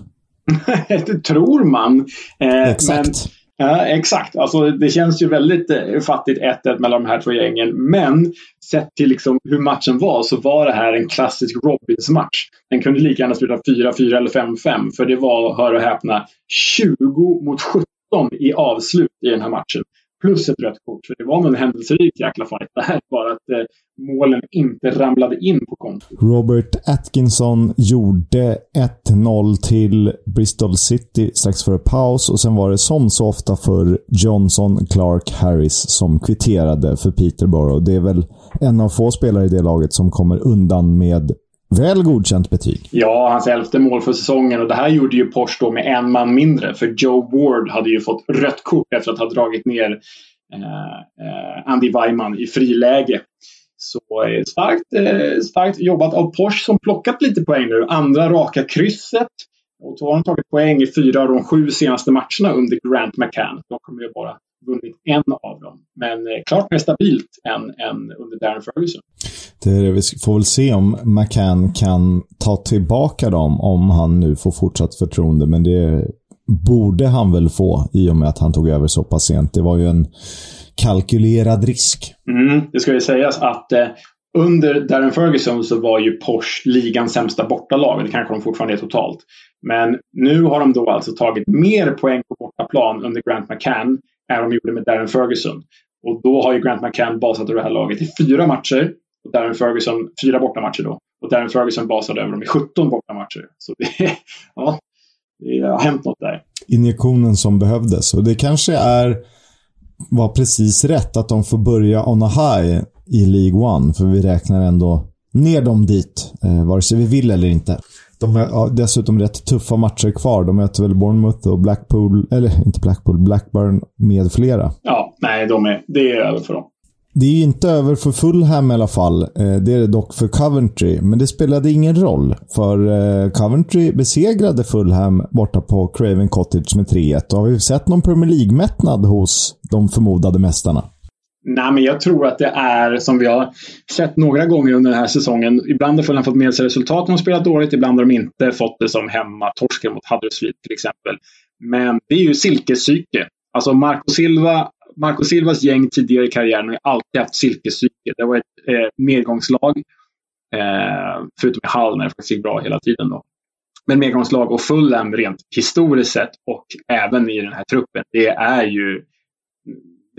Speaker 2: det tror man.
Speaker 1: Eh, exakt. Men,
Speaker 2: ja, exakt. Alltså, det känns ju väldigt eh, fattigt 1-1 mellan de här två gängen. Men sett till liksom hur matchen var så var det här en klassisk Robins-match. Den kunde lika gärna sluta 4-4 eller 5-5. För det var, hör och häpna, 20 mot 17 i avslut i den här matchen plus ett rött kort. Så det var en händelserik jäkla fight det här. Bara att eh, målen inte ramlade in på kontot.
Speaker 1: Robert Atkinson gjorde 1-0 till Bristol City strax före paus och sen var det som så ofta för Johnson, Clark, Harris som kvitterade för Peterborough. Det är väl en av få spelare i det laget som kommer undan med Väl godkänt betyg.
Speaker 2: Ja, hans elfte mål för säsongen. Och det här gjorde ju Porsche då med en man mindre. För Joe Ward hade ju fått rött kort efter att ha dragit ner eh, eh Andy Weimann i friläge. Så eh, starkt, eh, starkt jobbat av Porsche som plockat lite poäng nu. Andra raka krysset. Och då har de tagit poäng i fyra av de sju senaste matcherna under Grant McCann. De kommer ju bara vunnit en av dem. Men eh, klart mer stabilt än, än under Darren Ferguson.
Speaker 1: Det, vi får väl se om McCann kan ta tillbaka dem om han nu får fortsatt förtroende. Men det borde han väl få i och med att han tog över så pass sent. Det var ju en kalkylerad risk.
Speaker 2: Mm, det ska ju sägas att eh, under Darren Ferguson så var ju Porsche ligans sämsta bortalag. Det kanske de fortfarande är totalt. Men nu har de då alltså tagit mer poäng på bortaplan under Grant McCann än vad de gjorde med Darren Ferguson. Och då har ju Grant McCann basat över det här laget i fyra matcher. Och Darren Ferguson, fyra bortamatcher då. Och Darren Ferguson basade över dem i 17 bortamatcher. Så det, ja, det har hänt något där.
Speaker 1: Injektionen som behövdes. Och det kanske är var precis rätt att de får börja on a high i League One. För vi räknar ändå ner dem dit, eh, vare sig vi vill eller inte. De har dessutom rätt tuffa matcher kvar. De möter väl Bournemouth och Blackpool, eller inte Blackpool, Blackburn med flera.
Speaker 2: Ja, nej, de är, det är över för dem.
Speaker 1: Det är inte över för Fulham i alla fall. Eh, det är det dock för Coventry. Men det spelade ingen roll. För eh, Coventry besegrade Fulham borta på Craven Cottage med 3-1. Har vi sett någon Premier League-mättnad hos de förmodade mästarna?
Speaker 2: Nej, men jag tror att det är som vi har sett några gånger under den här säsongen. Ibland har Fulham fått med sig resultat när de spelat dåligt. Ibland har de inte fått det som hemma. Torsken mot Huddersfield till exempel. Men det är ju silkespsyke. Alltså Marco Silva Marco Silvas gäng tidigare i karriären har alltid haft silkespsyke. Det var ett eh, medgångslag. Eh, förutom i Hall när det faktiskt gick bra hela tiden. Då. Men medgångslag och Fulham rent historiskt sett och även i den här truppen. Det är ju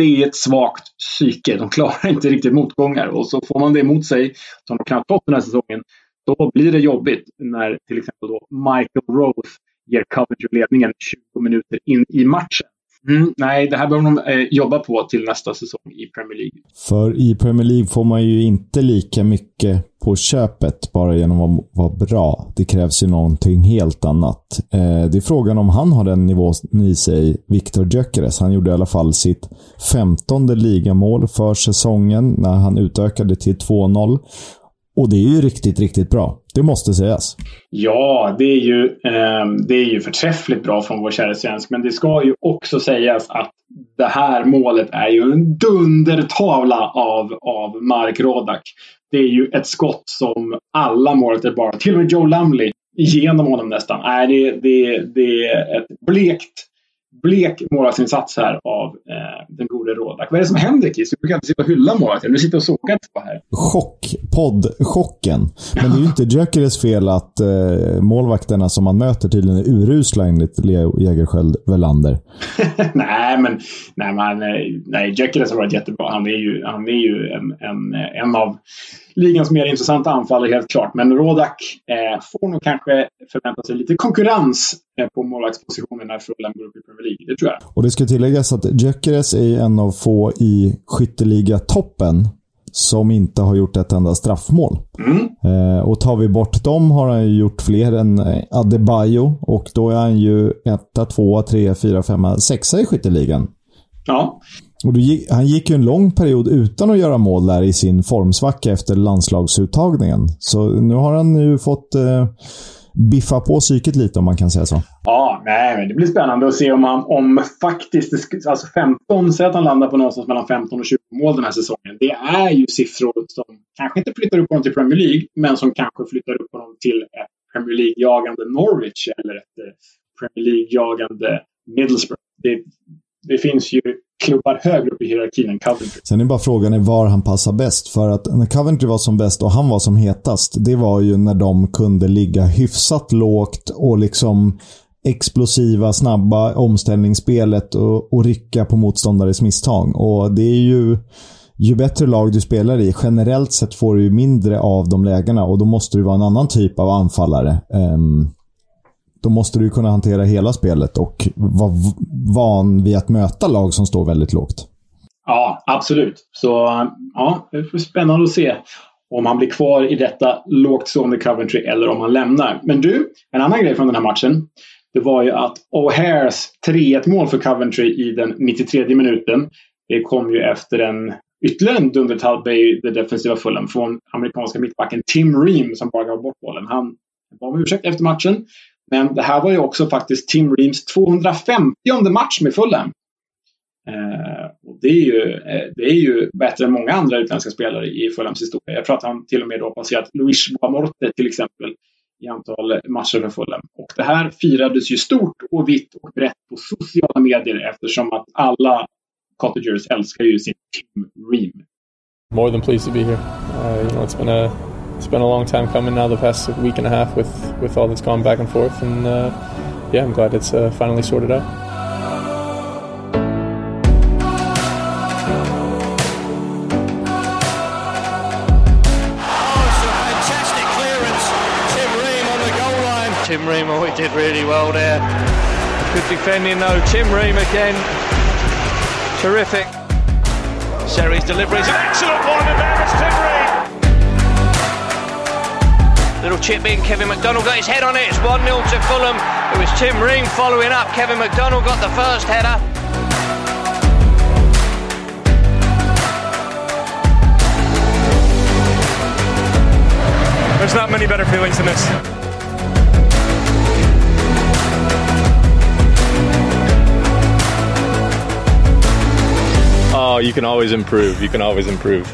Speaker 2: det är ett svagt psyke. De klarar inte riktigt motgångar och så får man det emot sig som de knappt fått den här säsongen. Då blir det jobbigt när till exempel då Michael Rose ger Coventry ledningen 20 minuter in i matchen. Mm, nej, det här behöver de eh, jobba på till nästa säsong i Premier League.
Speaker 1: För i Premier League får man ju inte lika mycket på köpet bara genom att vara bra. Det krävs ju någonting helt annat. Eh, det är frågan om han har den nivån i sig, Viktor Gyökeres. Han gjorde i alla fall sitt femtonde ligamål för säsongen när han utökade till 2-0. Och det är ju riktigt, riktigt bra. Det måste sägas.
Speaker 2: Ja, det är ju, eh, det är ju förträffligt bra från vår kära svensk. Men det ska ju också sägas att det här målet är ju en dundertavla av, av Mark Rodak. Det är ju ett skott som alla målet bara, till och med Joe Lumley, genom honom nästan. Nej, det, det, det är ett blekt blek målvaktsinsats här av eh, den gode Rådak. Vad är det som händer Kiss? Du brukar alltid sitta och hylla målvakten. Du sitter och sågar på här.
Speaker 1: Chock. Podd-chocken. Men det är ju inte Gyökeres fel att eh, målvakterna som man möter tydligen är urusla enligt Leo Jägerskiöld Welander.
Speaker 2: nej, men nej, men, nej, Gyökeres har varit jättebra. Han är ju, han är ju en, en, en av ligans mer intressanta anfallare helt klart. Men Rodak eh, får nog kanske förvänta sig lite konkurrens eh, på målvaktspositionen när Fulham går upp i Premier League. Det tror jag.
Speaker 1: Och det ska tilläggas att Gyökeres är en av få i skytteliga-toppen som inte har gjort ett enda straffmål.
Speaker 2: Mm.
Speaker 1: Eh, och tar vi bort dem har han gjort fler än eh, Adebayo och då är han ju etta, tvåa, trea, fyra, femma, sexa i skytteligan.
Speaker 2: Ja.
Speaker 1: Och gick, han gick ju en lång period utan att göra mål där i sin formsvacka efter landslagsuttagningen. Så nu har han ju fått eh, biffa på psyket lite om man kan säga så.
Speaker 2: Ja, nej, men det blir spännande att se om han om faktiskt, alltså 15, säg att han landar på någonstans mellan 15 och 20 mål den här säsongen. Det är ju siffror som kanske inte flyttar upp honom till Premier League, men som kanske flyttar upp honom till ett Premier League-jagande Norwich eller ett eh, Premier League-jagande Middlesbrough. Det, det finns ju klubbar högre upp i hierarkin än Coventry.
Speaker 1: Sen är bara frågan är var han passar bäst. För att när Coventry var som bäst och han var som hetast, det var ju när de kunde ligga hyfsat lågt och liksom explosiva, snabba omställningsspelet och, och rycka på motståndares misstag. Och det är ju... Ju bättre lag du spelar i, generellt sett får du ju mindre av de lägena och då måste du vara en annan typ av anfallare. Um, då måste du kunna hantera hela spelet och vara van vid att möta lag som står väldigt lågt.
Speaker 2: Ja, absolut. Så ja, det är spännande att se om han blir kvar i detta lågt stående Coventry eller om han lämnar. Men du, en annan grej från den här matchen. Det var ju att O'Hares 3-1 mål för Coventry i den 93 minuten. Det kom ju efter en ytterligare en dundertabbe i det defensiva fullen från amerikanska mittbacken Tim Ream som bara gav bort bollen. Han bad om ursäkt efter matchen. Men det här var ju också faktiskt Tim Reams 250 match med Fulham. Eh, och det, är ju, eh, det är ju bättre än många andra utländska spelare i Fulhams historia. Jag tror att han till och med då passerat Luis Boamorte till exempel i antal matcher för Fulham. Och det här firades ju stort och vitt och brett på sociala medier eftersom att alla Cottagers älskar ju sin Tim Ream.
Speaker 4: More than pleased to be here. Uh, you know, it's been a it's been a long time coming now, the past week and a half with with all that's gone back and forth, and uh, yeah, I'm glad it's uh, finally sorted out. Oh, it's fantastic clearance.
Speaker 5: Tim Ream, on the goal line. Tim Ream, oh, he did really well there. Good defending though. Tim Ream again. Terrific. Seri's delivery is an excellent one, and there is Tim Ream. Little chip in, Kevin McDonald got his head on it. It's 1 0 to Fulham. It was Tim Ream following up. Kevin McDonald got the first header.
Speaker 4: There's not many better feelings than this. Oh, you can always improve. You can always improve.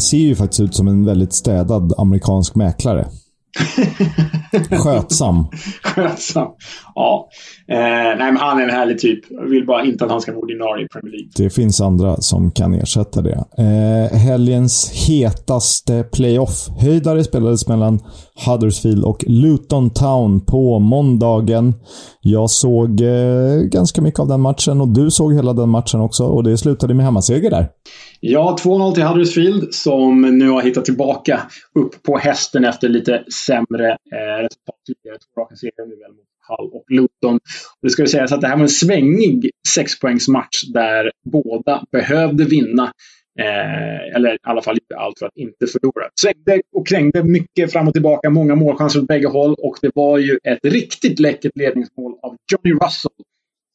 Speaker 1: Han ser ju faktiskt ut som en väldigt städad amerikansk mäklare. Skötsam.
Speaker 2: Skötsam. Ja. Eh, nej, men han är en härlig typ. Jag vill bara inte att han ska vara ordinarie i Premier League.
Speaker 1: Det finns andra som kan ersätta det. Eh, helgens hetaste playoff-höjdare spelades mellan Huddersfield och Luton Town på måndagen. Jag såg eh, ganska mycket av den matchen och du såg hela den matchen också och det slutade med hemmaseger där.
Speaker 2: Ja, 2-0 till Huddersfield som nu har hittat tillbaka upp på hästen efter lite sämre eh, resultat tidigare. Två raka segrar nu väl mot Hull och Luton. Och det ska sägas att det här var en svängig sexpoängsmatch där båda behövde vinna. Eh, eller i alla fall inte allt för att inte förlora. Svängde och krängde mycket fram och tillbaka, många målchanser åt bägge håll och det var ju ett riktigt läckert ledningsmål av Johnny Russell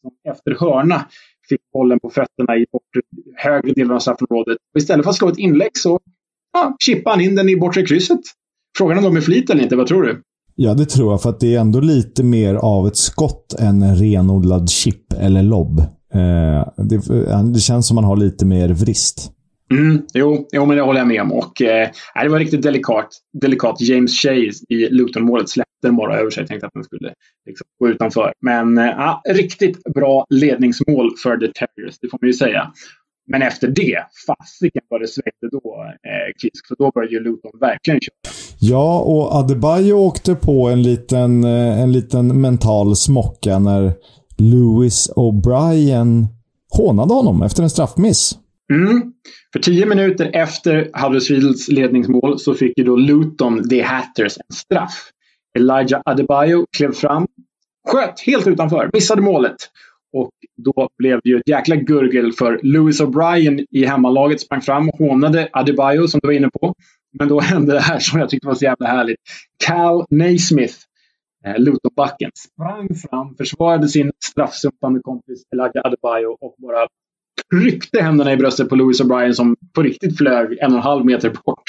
Speaker 2: som efter hörna fick bollen på fötterna i bortre, högre delen av straffområdet. Och istället för att slå ett inlägg så ja, chippade han in den i bortre krysset. Frågan om de är flit eller inte, vad tror du?
Speaker 1: Ja, det tror jag. För att det är ändå lite mer av ett skott än en renodlad chip eller lobb. Eh, det, eh, det känns som man har lite mer vrist.
Speaker 2: Mm, jo, jo, men det håller jag med om. Och, eh, det var riktigt delikat. delikat. James Chase i Luton-målet släppte den bara över sig. Jag tänkte att den skulle liksom, gå utanför. Men eh, riktigt bra ledningsmål för The Terriers, det får man ju säga. Men efter det, fasiken vad det svängde då, eh, Kisk. För då började ju Luton verkligen köra.
Speaker 1: Ja, och Adebayo åkte på en liten, eh, en liten mental smocka när Lewis O'Brien hånade honom efter en straffmiss.
Speaker 2: Mm. För tio minuter efter Huddersfields ledningsmål så fick ju då Luton, The Hatters, en straff. Elijah Adebayo klev fram, sköt helt utanför, missade målet. Och då blev det ju ett jäkla gurgel för Lewis O'Brien i hemmalaget sprang fram och hånade Adebayo som du var inne på. Men då hände det här som jag tyckte var så jävla härligt. Cal Naismith, eh, Lutonbacken, sprang fram, försvarade sin straffsumpande kompis Elijah Adebayo och bara tryckte händerna i bröstet på Louis O'Brien som på riktigt flög en och en halv meter bort.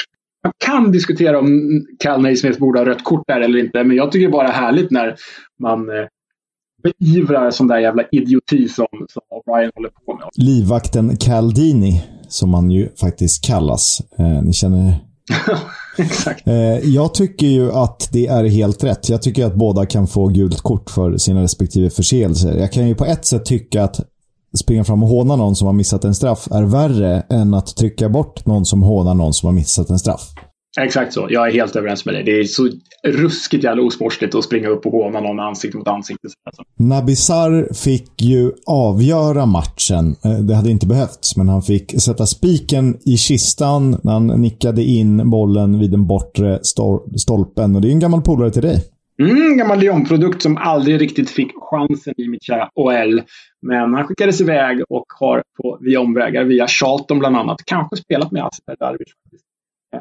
Speaker 2: Man kan diskutera om Cal Naismith borde ha rött kort där eller inte, men jag tycker det bara är härligt när man eh, beivrar sån där jävla idioti som, som O'Brien håller på med.
Speaker 1: Livvakten Caldini, som han ju faktiskt kallas. Eh, ni känner
Speaker 2: Exakt.
Speaker 1: Eh, jag tycker ju att det är helt rätt. Jag tycker att båda kan få gult kort för sina respektive förseelser. Jag kan ju på ett sätt tycka att springa fram och håna någon som har missat en straff är värre än att trycka bort någon som hånar någon som har missat en straff.
Speaker 2: Exakt så. Jag är helt överens med dig. Det är så ruskigt jävla osmårsligt att springa upp och håna någon ansikte mot ansikte.
Speaker 1: Nabi Sarr fick ju avgöra matchen. Eh, det hade inte behövts, men han fick sätta spiken i kistan när han nickade in bollen vid den bortre stolpen. Och det är en gammal polare till dig.
Speaker 2: Mm, gammal Lyon-produkt som aldrig riktigt fick chansen i mitt kära OL. Men han skickades iväg och har på, via omvägar, via Charlton bland annat, kanske spelat med Asper Darvish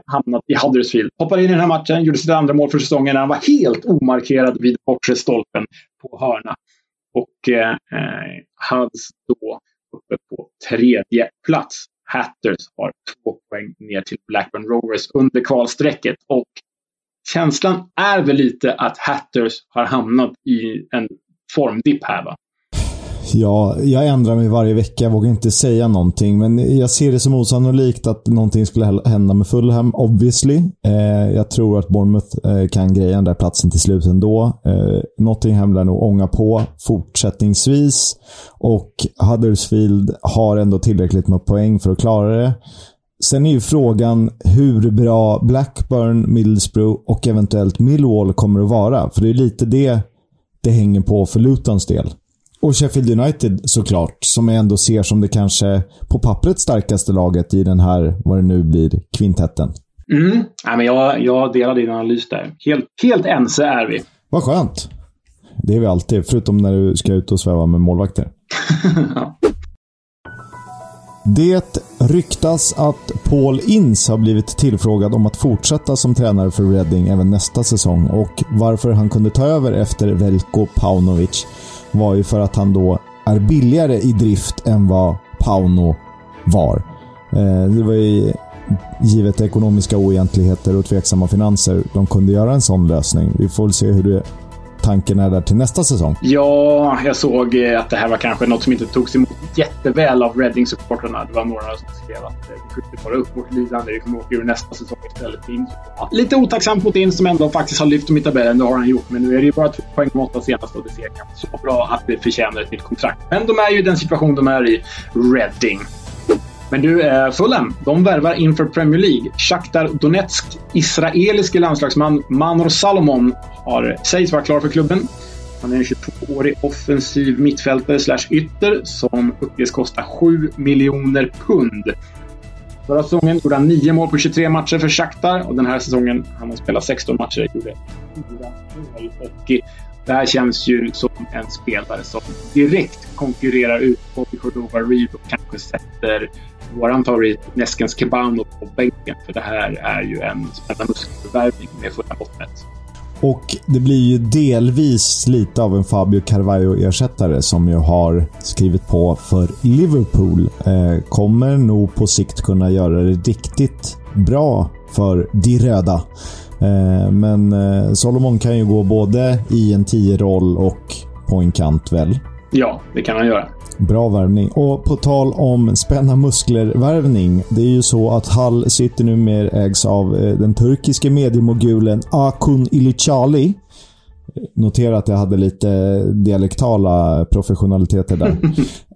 Speaker 2: hamnat i Huddersfield. Hoppade in i den här matchen, gjorde sitt andra mål för säsongen. när Han var helt omarkerad vid bortre stolpen på hörna. Och eh, eh Huds då uppe på tredje plats. Hatters har två poäng ner till Blackburn Rovers under kvalstrecket. Och känslan är väl lite att Hatters har hamnat i en formdipp här va?
Speaker 1: Ja, jag ändrar mig varje vecka. Jag vågar inte säga någonting. Men jag ser det som osannolikt att någonting skulle hända med Fulham, obviously. Eh, jag tror att Bournemouth eh, kan greja den där platsen till slut ändå. Eh, Nottingham lär nog ånga på fortsättningsvis. Och Huddersfield har ändå tillräckligt med poäng för att klara det. Sen är ju frågan hur bra Blackburn, Middlesbrough och eventuellt Millwall kommer att vara. För det är lite det det hänger på för Lutons del. Och Sheffield United såklart, som jag ändå ser som det kanske på pappret starkaste laget i den här, vad det nu blir, kvintetten.
Speaker 2: Mm. Ja, men jag, jag delar din analys där. Helt, helt ense är vi.
Speaker 1: Vad skönt. Det är vi alltid, förutom när du ska ut och sväva med målvakter. Det ryktas att Paul Ince har blivit tillfrågad om att fortsätta som tränare för Reading även nästa säsong och varför han kunde ta över efter Velko Paunovic var ju för att han då är billigare i drift än vad Pauno var. Eh, det var ju givet ekonomiska oegentligheter och tveksamma finanser de kunde göra en sån lösning. Vi får väl se hur det tanken är där till nästa säsong?
Speaker 2: Ja, jag såg eh, att det här var kanske något som inte togs emot jätteväl av Reading-supportrarna. Det var några som skrev att eh, vi skjuter bara upp vårt lidande. Vi kommer åka ur nästa säsong istället. Ja, lite otacksamt mot In som ändå faktiskt har lyft dem i tabellen. Det har han gjort. Men nu är det ju bara två poäng mot åtta senast och det ser kanske så bra att det förtjänar ett nytt kontrakt. Men de är ju i den situation de är i, Reading. Men du, eh, Fulham, de värvar inför Premier League. Shakhtar Donetsk israeliske landslagsman Manor Salomon har, sägs vara klar för klubben. Han är en 22-årig offensiv mittfältare slash ytter som uppges kosta 7 miljoner pund. Förra säsongen gjorde han 9 mål på 23 matcher för Shakhtar och den här säsongen han har spelat 16 matcher gjorde 4 mål. Och det här känns ju som en spelare som direkt konkurrerar ut Bobby Cordova Reed och kanske sätter våran favorit Neskens Kebano på bänken. För det här är ju en spännande muskelförvärvning med fulla bottnet.
Speaker 1: och det blir ju delvis lite av en Fabio Carvalho-ersättare som ju har skrivit på för Liverpool. Eh, kommer nog på sikt kunna göra det riktigt bra för de röda. Eh, men eh, Solomon kan ju gå både i en 10-roll och på en kant väl?
Speaker 2: Ja, det kan han göra.
Speaker 1: Bra värvning. Och på tal om spänna muskler-värvning. Det är ju så att Hull City numera ägs av eh, den turkiske mediemogulen Akun Ilicali. Notera att jag hade lite dialektala professionaliteter där.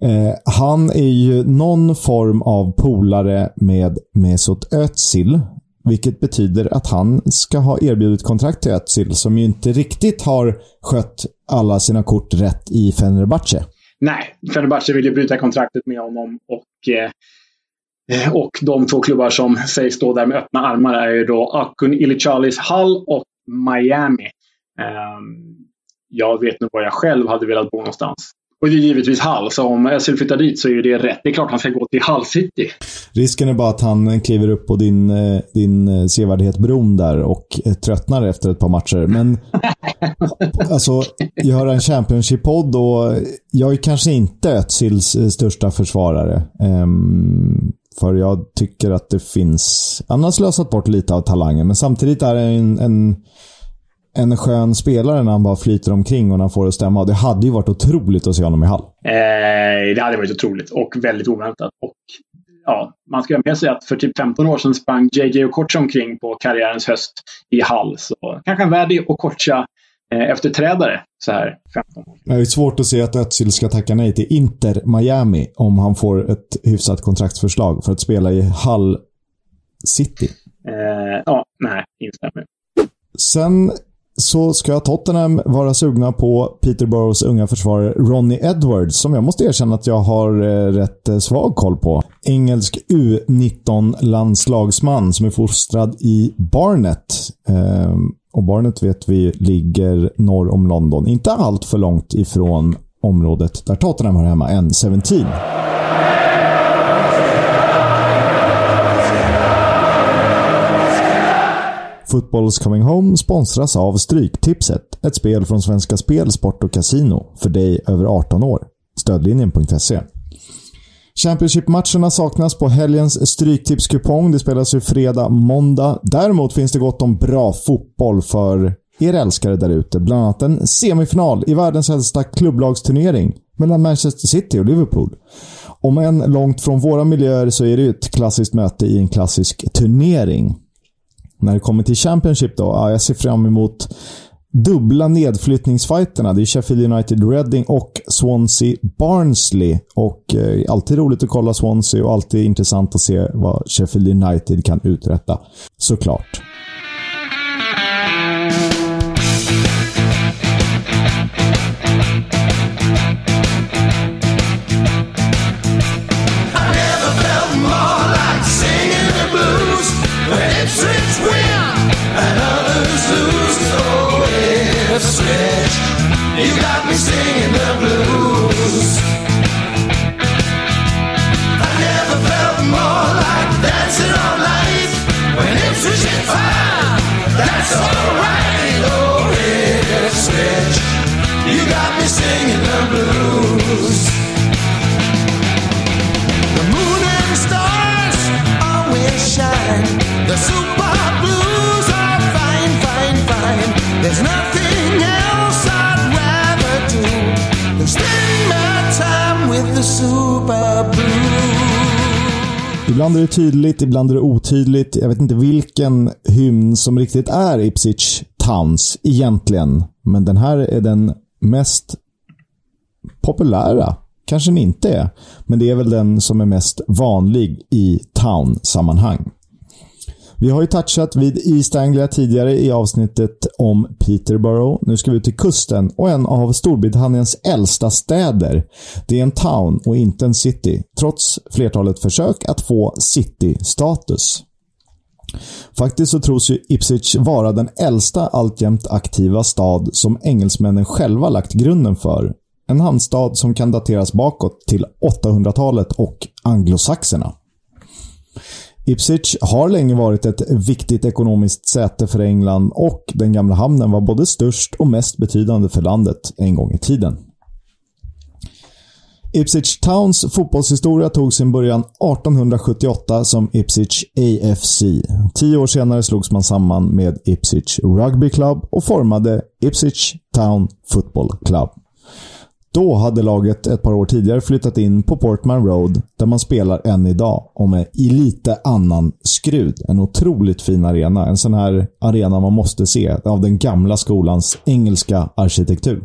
Speaker 1: eh, han är ju någon form av polare med Mesut Özil. Vilket betyder att han ska ha erbjudit kontrakt till Özil som ju inte riktigt har skött alla sina kort rätt i Fenerbahce.
Speaker 2: Nej, Fenerbahce vill ju bryta kontraktet med honom och eh, och de två klubbar som sägs stå där med öppna armar är ju då Akun Ilicalis Hull och Miami. Ehm, jag vet nog var jag själv hade velat bo någonstans. Och det är givetvis Hull, så om Özil flyttar dit så är det rätt. Det är klart han ska gå till Hull City.
Speaker 1: Risken är bara att han kliver upp på din, eh, din eh, sevärdhet bron där och eh, tröttnar efter ett par matcher. Men alltså, göra en Championship-podd och jag är kanske inte Özils största försvarare. Um, för jag tycker att det finns... Han har slösat bort lite av talangen, men samtidigt är det en, en en skön spelare när han bara flyter omkring och när han får det att stämma. Det hade ju varit otroligt att se honom i Hall.
Speaker 2: Eh, det hade varit otroligt och väldigt oväntat. Och ja, man ska ha med sig att för typ 15 år sedan sprang JJ Okocha omkring på karriärens höst i Hall. Så kanske en värdig Okocha eh, efterträdare så här 15 år.
Speaker 1: Det är svårt att se att Özil ska tacka nej till Inter Miami om han får ett hyfsat kontraktsförslag för att spela i Hall City.
Speaker 2: Eh, ja, nej, instämmer.
Speaker 1: Sen så ska Tottenham vara sugna på Peterboroughs unga försvarare Ronnie Edwards, som jag måste erkänna att jag har eh, rätt eh, svag koll på. Engelsk U19-landslagsman som är fostrad i Barnet. Ehm, och Barnet vet vi ligger norr om London. Inte allt för långt ifrån området där Tottenham har hemma, N17. Football's Coming Home sponsras av Stryktipset, ett spel från Svenska Spel, Sport och Casino för dig över 18 år. Stödlinjen.se. Championship-matcherna saknas på helgens Stryktipskupong. Det spelas ju fredag, måndag. Däremot finns det gott om bra fotboll för er älskare där ute. Bland annat en semifinal i världens äldsta klubblagsturnering mellan Manchester City och Liverpool. Om än långt från våra miljöer så är det ju ett klassiskt möte i en klassisk turnering. När det kommer till Championship då, ja, jag ser fram emot dubbla nedflyttningsfighterna. Det är Sheffield United Reading och Swansea Barnsley. Och eh, alltid roligt att kolla Swansea och alltid intressant att se vad Sheffield United kan uträtta. Såklart. You got me singing the blues. I never felt more like dancing all night when it's reaching fire. That's alright, oh red switch. You got me singing the blues. The moon and stars always shine. The super Ibland är det tydligt, ibland är det otydligt. Jag vet inte vilken hymn som riktigt är Ipswich Towns egentligen. Men den här är den mest populära. Kanske den inte är. Men det är väl den som är mest vanlig i town-sammanhang. Vi har ju touchat vid East Anglia tidigare i avsnittet om Peterborough. Nu ska vi ut till kusten och en av Storbritanniens äldsta städer. Det är en town och inte en city, trots flertalet försök att få city-status. Faktiskt så tros ju Ipswich vara den äldsta alltjämt aktiva stad som engelsmännen själva lagt grunden för. En hamnstad som kan dateras bakåt till 800-talet och anglosaxerna. Ipswich har länge varit ett viktigt ekonomiskt säte för England och den gamla hamnen var både störst och mest betydande för landet en gång i tiden. Ipswich Towns fotbollshistoria tog sin början 1878 som Ipswich AFC. Tio år senare slogs man samman med Ipswich Rugby Club och formade Ipswich Town Football Club. Då hade laget ett par år tidigare flyttat in på Portman Road, där man spelar än idag och med i lite annan skrud. En otroligt fin arena. En sån här arena man måste se av den gamla skolans engelska arkitektur.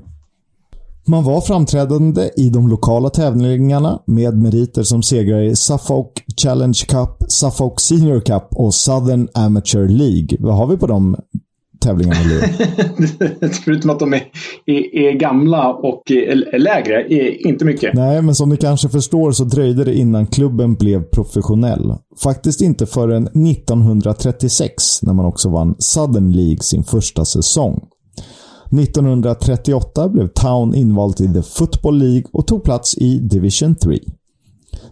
Speaker 1: Man var framträdande i de lokala tävlingarna med meriter som segrar i Suffolk Challenge Cup, Suffolk Senior Cup och Southern Amateur League. Vad har vi på de tävlingarna
Speaker 2: Förutom att de är, är, är, gamla och är lägre, är inte mycket.
Speaker 1: Nej, men som ni kanske förstår så dröjde det innan klubben blev professionell. Faktiskt inte förrän 1936 när man också vann Southern League sin första säsong. 1938 blev Town invald i The Football League och tog plats i Division 3.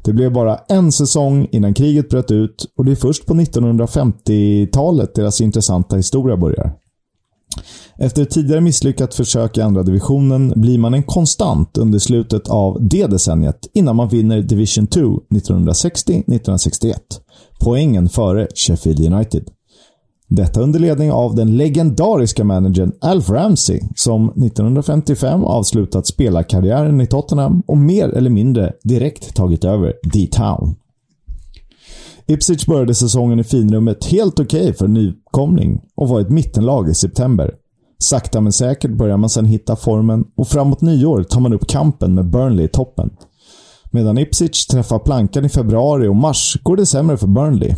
Speaker 1: Det blev bara en säsong innan kriget bröt ut och det är först på 1950-talet deras intressanta historia börjar. Efter ett tidigare misslyckat försök i andra divisionen blir man en konstant under slutet av det decenniet innan man vinner Division 2 1960-1961. Poängen före Sheffield United. Detta under ledning av den legendariska managern Alf Ramsey som 1955 avslutat spelarkarriären i Tottenham och mer eller mindre direkt tagit över D-Town. Ipswich började säsongen i finrummet helt okej okay för nykomling och var ett mittenlag i september. Sakta men säkert börjar man sedan hitta formen och framåt nyår tar man upp kampen med Burnley i toppen. Medan Ipswich träffar plankan i februari och mars går det sämre för Burnley.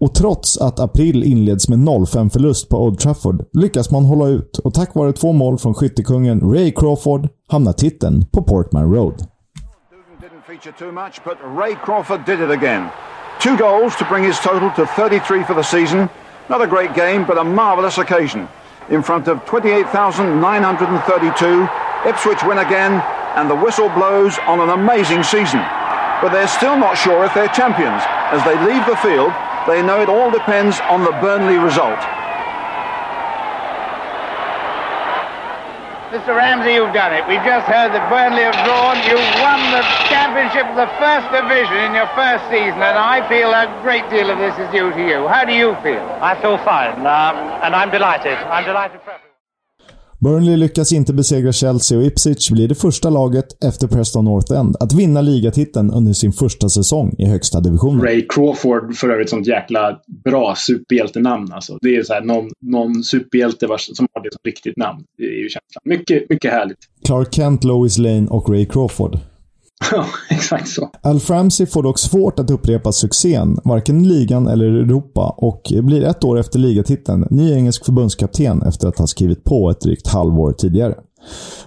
Speaker 1: Och trots att april inleds med 0-5 förlust på Old Trafford lyckas man hålla ut och tack vare två mål från skyttekungen Ray Crawford hamnar titeln på Portman Road. Ray Crawford did it again. Two goals to bring his total to 33 for the season. Not a great game, but a marvellous occasion. In front of 28,932, Ipswich win again, and the whistle blows on an amazing season. But they're still not sure if they're champions. As they leave the field, They know it all depends on the Burnley result.
Speaker 6: Mr. Ramsey, you've done it. We've just heard that Burnley have drawn. You've won the championship of the first division in your first season, and I feel a great deal of this is due to you. How do you feel?
Speaker 7: I feel fine, um, and I'm delighted. I'm delighted.
Speaker 1: Burnley lyckas inte besegra Chelsea och Ipswich blir det första laget efter Preston North End att vinna ligatiteln under sin första säsong i högsta divisionen.
Speaker 2: Ray Crawford, för övrigt sånt jäkla bra superhjältenamn alltså. Det är så här, någon, någon superhjälte vars, som har det som riktigt namn. Det är ju känslan. Mycket, mycket härligt.
Speaker 1: Clark Kent, Lois Lane och Ray Crawford.
Speaker 2: Ja, exakt så.
Speaker 1: Alf Framsey får dock svårt att upprepa succén, varken i ligan eller i Europa, och blir ett år efter ligatiteln ny engelsk förbundskapten efter att ha skrivit på ett drygt halvår tidigare.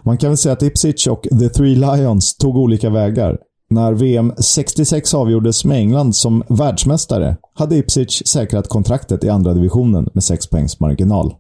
Speaker 1: Man kan väl säga att Ipswich och The Three Lions tog olika vägar. När VM 66 avgjordes med England som världsmästare hade Ipswich säkrat kontraktet i andra divisionen med 6 poängs marginal.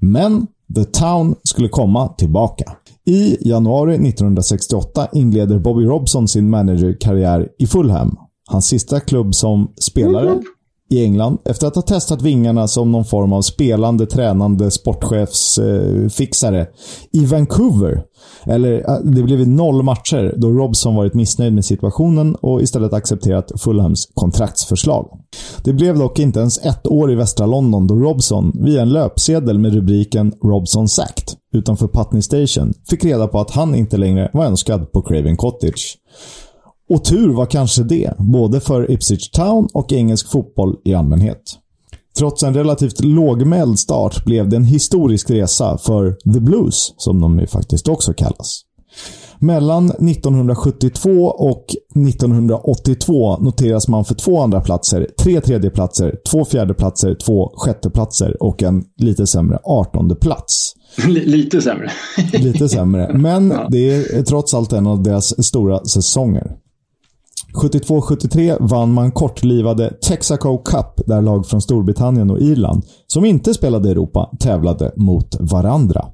Speaker 1: Men The Town skulle komma tillbaka. I januari 1968 inleder Bobby Robson sin managerkarriär i Fulham. Hans sista klubb som spelare mm. i England efter att ha testat vingarna som någon form av spelande, tränande sportchefsfixare eh, i Vancouver. Eller, eh, det blev noll matcher då Robson varit missnöjd med situationen och istället accepterat Fulhams kontraktsförslag. Det blev dock inte ens ett år i västra London då Robson, via en löpsedel med rubriken “Robson Sacked” utanför Putney Station, fick reda på att han inte längre var önskad på Craven Cottage. Och tur var kanske det, både för Ipswich Town och engelsk fotboll i allmänhet. Trots en relativt lågmäld start blev det en historisk resa för The Blues, som de ju faktiskt också kallas. Mellan 1972 och 1982 noteras man för två andra platser, tre tredjeplatser, två fjärdeplatser, två sjätteplatser och en lite sämre artonde plats
Speaker 2: lite sämre.
Speaker 1: lite sämre. Men det är trots allt en av deras stora säsonger. 72-73 vann man kortlivade Texaco Cup där lag från Storbritannien och Irland, som inte spelade i Europa, tävlade mot varandra.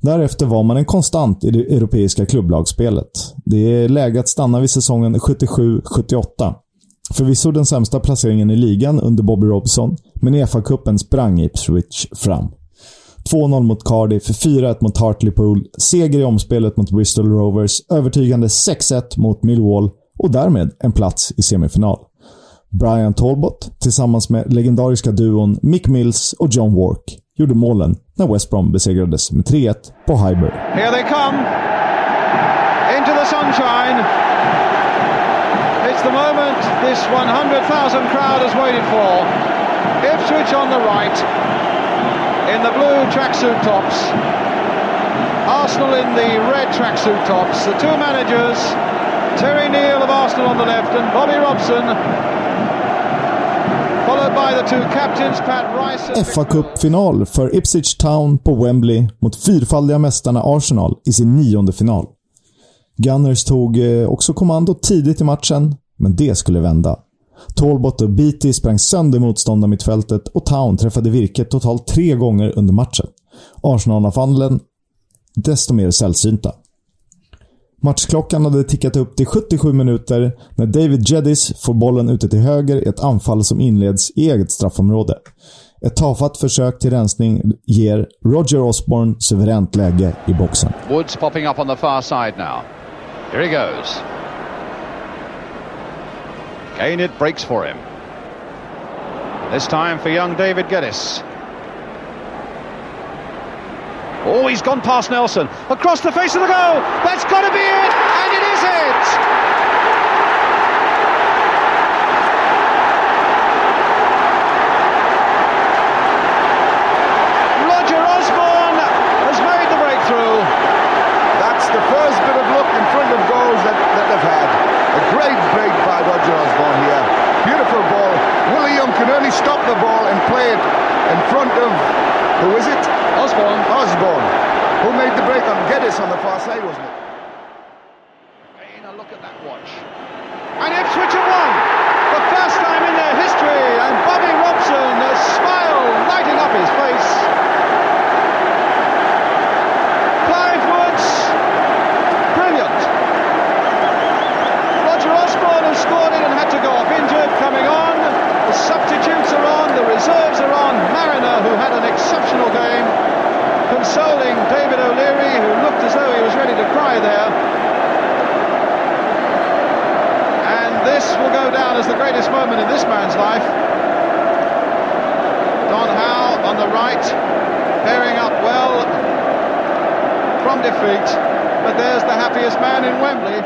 Speaker 1: Därefter var man en konstant i det europeiska klubblagsspelet. Det är läge att stanna vid säsongen 77-78. Förvisso den sämsta placeringen i ligan under Bobby Robson, men i FA-cupen sprang Ipswich fram. 2-0 mot Cardiff, 4-1 mot Hartlepool, seger i omspelet mot Bristol Rovers, övertygande 6-1 mot Millwall och därmed en plats i semifinal. Brian Talbot tillsammans med legendariska duon Mick Mills och John Wark gjorde målen när West Brom besegrades med 3-1 på Highbury.
Speaker 6: Here they come!
Speaker 8: into the sunshine. It's the moment this 100,000 crowd has waited for. Ipswich on the right, in the blue tracksuit tops. Arsenal in the red tracksuit tops. The two managers, Terry Neal of Arsenal on the left and Bobby Robson followed by the two captains Pat Rice and
Speaker 1: fa Cup-final för Ipswich Town på Wembley mot fyrfaldiga mästarna Arsenal i sin nionde final. Gunners tog eh, också kommando tidigt i matchen, men det skulle vända. Talbot och Beatty sprang sönder motståndarmittfältet och Town träffade virket totalt tre gånger under matchen. Arsenal-anfallen desto mer sällsynta. Matchklockan hade tickat upp till 77 minuter när David Jedis får bollen ute till höger i ett anfall som inleds i eget straffområde. Ett tafatt försök till rensning ger Roger Osborne suveränt läge i boxen.
Speaker 9: Woods popping up on the far side now. Here he goes. Again it breaks for him. This time for young David Geddes. Oh, he's gone past Nelson. Across the face of the goal. That's got to be it. And it is it. Roger Osborne has made the breakthrough.
Speaker 10: That's the first bit of luck in front of goals that, that they've had. A great break by Roger Osborne here. Beautiful ball. William can only stop the ball and play it in front of, who is it?
Speaker 8: Osborne.
Speaker 10: Osborne. Who made the break on Geddes on the far side, wasn't it?
Speaker 9: Again, a look at that watch.
Speaker 8: And Ipswich have won. The first time in their history. And Bobby Robson, a smile lighting up his face. Clive Woods, brilliant. Roger Osborne, who scored it and had to go off injured, coming on. The substitutes are on, the reserves are on. Mariner, who had an exceptional game, consoling David O'Leary, who looked as though he was ready to cry there. And this will go down as the greatest moment in this man's life. Don Howe on the right, bearing up well from defeat. But there's the happiest man in Wembley.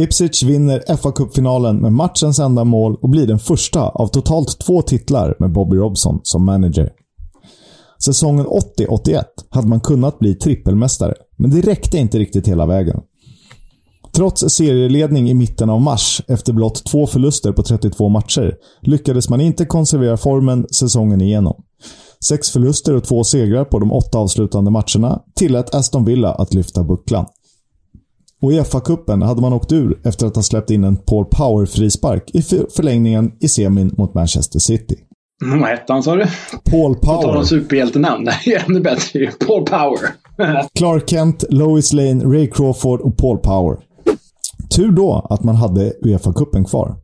Speaker 1: Ipswich vinner fa Cup-finalen med matchens enda mål och blir den första av totalt två titlar med Bobby Robson som manager. Säsongen 80-81 hade man kunnat bli trippelmästare, men det räckte inte riktigt hela vägen. Trots serieledning i mitten av mars efter blott två förluster på 32 matcher lyckades man inte konservera formen säsongen igenom. Sex förluster och två segrar på de åtta avslutande matcherna tillät Aston Villa att lyfta bucklan. Och i FA-cupen hade man åkt ur efter att ha släppt in en Paul Power-frispark i förlängningen i semin mot Manchester City.
Speaker 2: Mm, vad hette han sa du?
Speaker 1: Paul
Speaker 2: På tal om
Speaker 1: Power.
Speaker 2: superhjältenamn. Det är ännu bättre. Paul Power.
Speaker 1: Clark Kent, Lois Lane, Ray Crawford och Paul Power. Tur då att man hade Uefa-cupen kvar.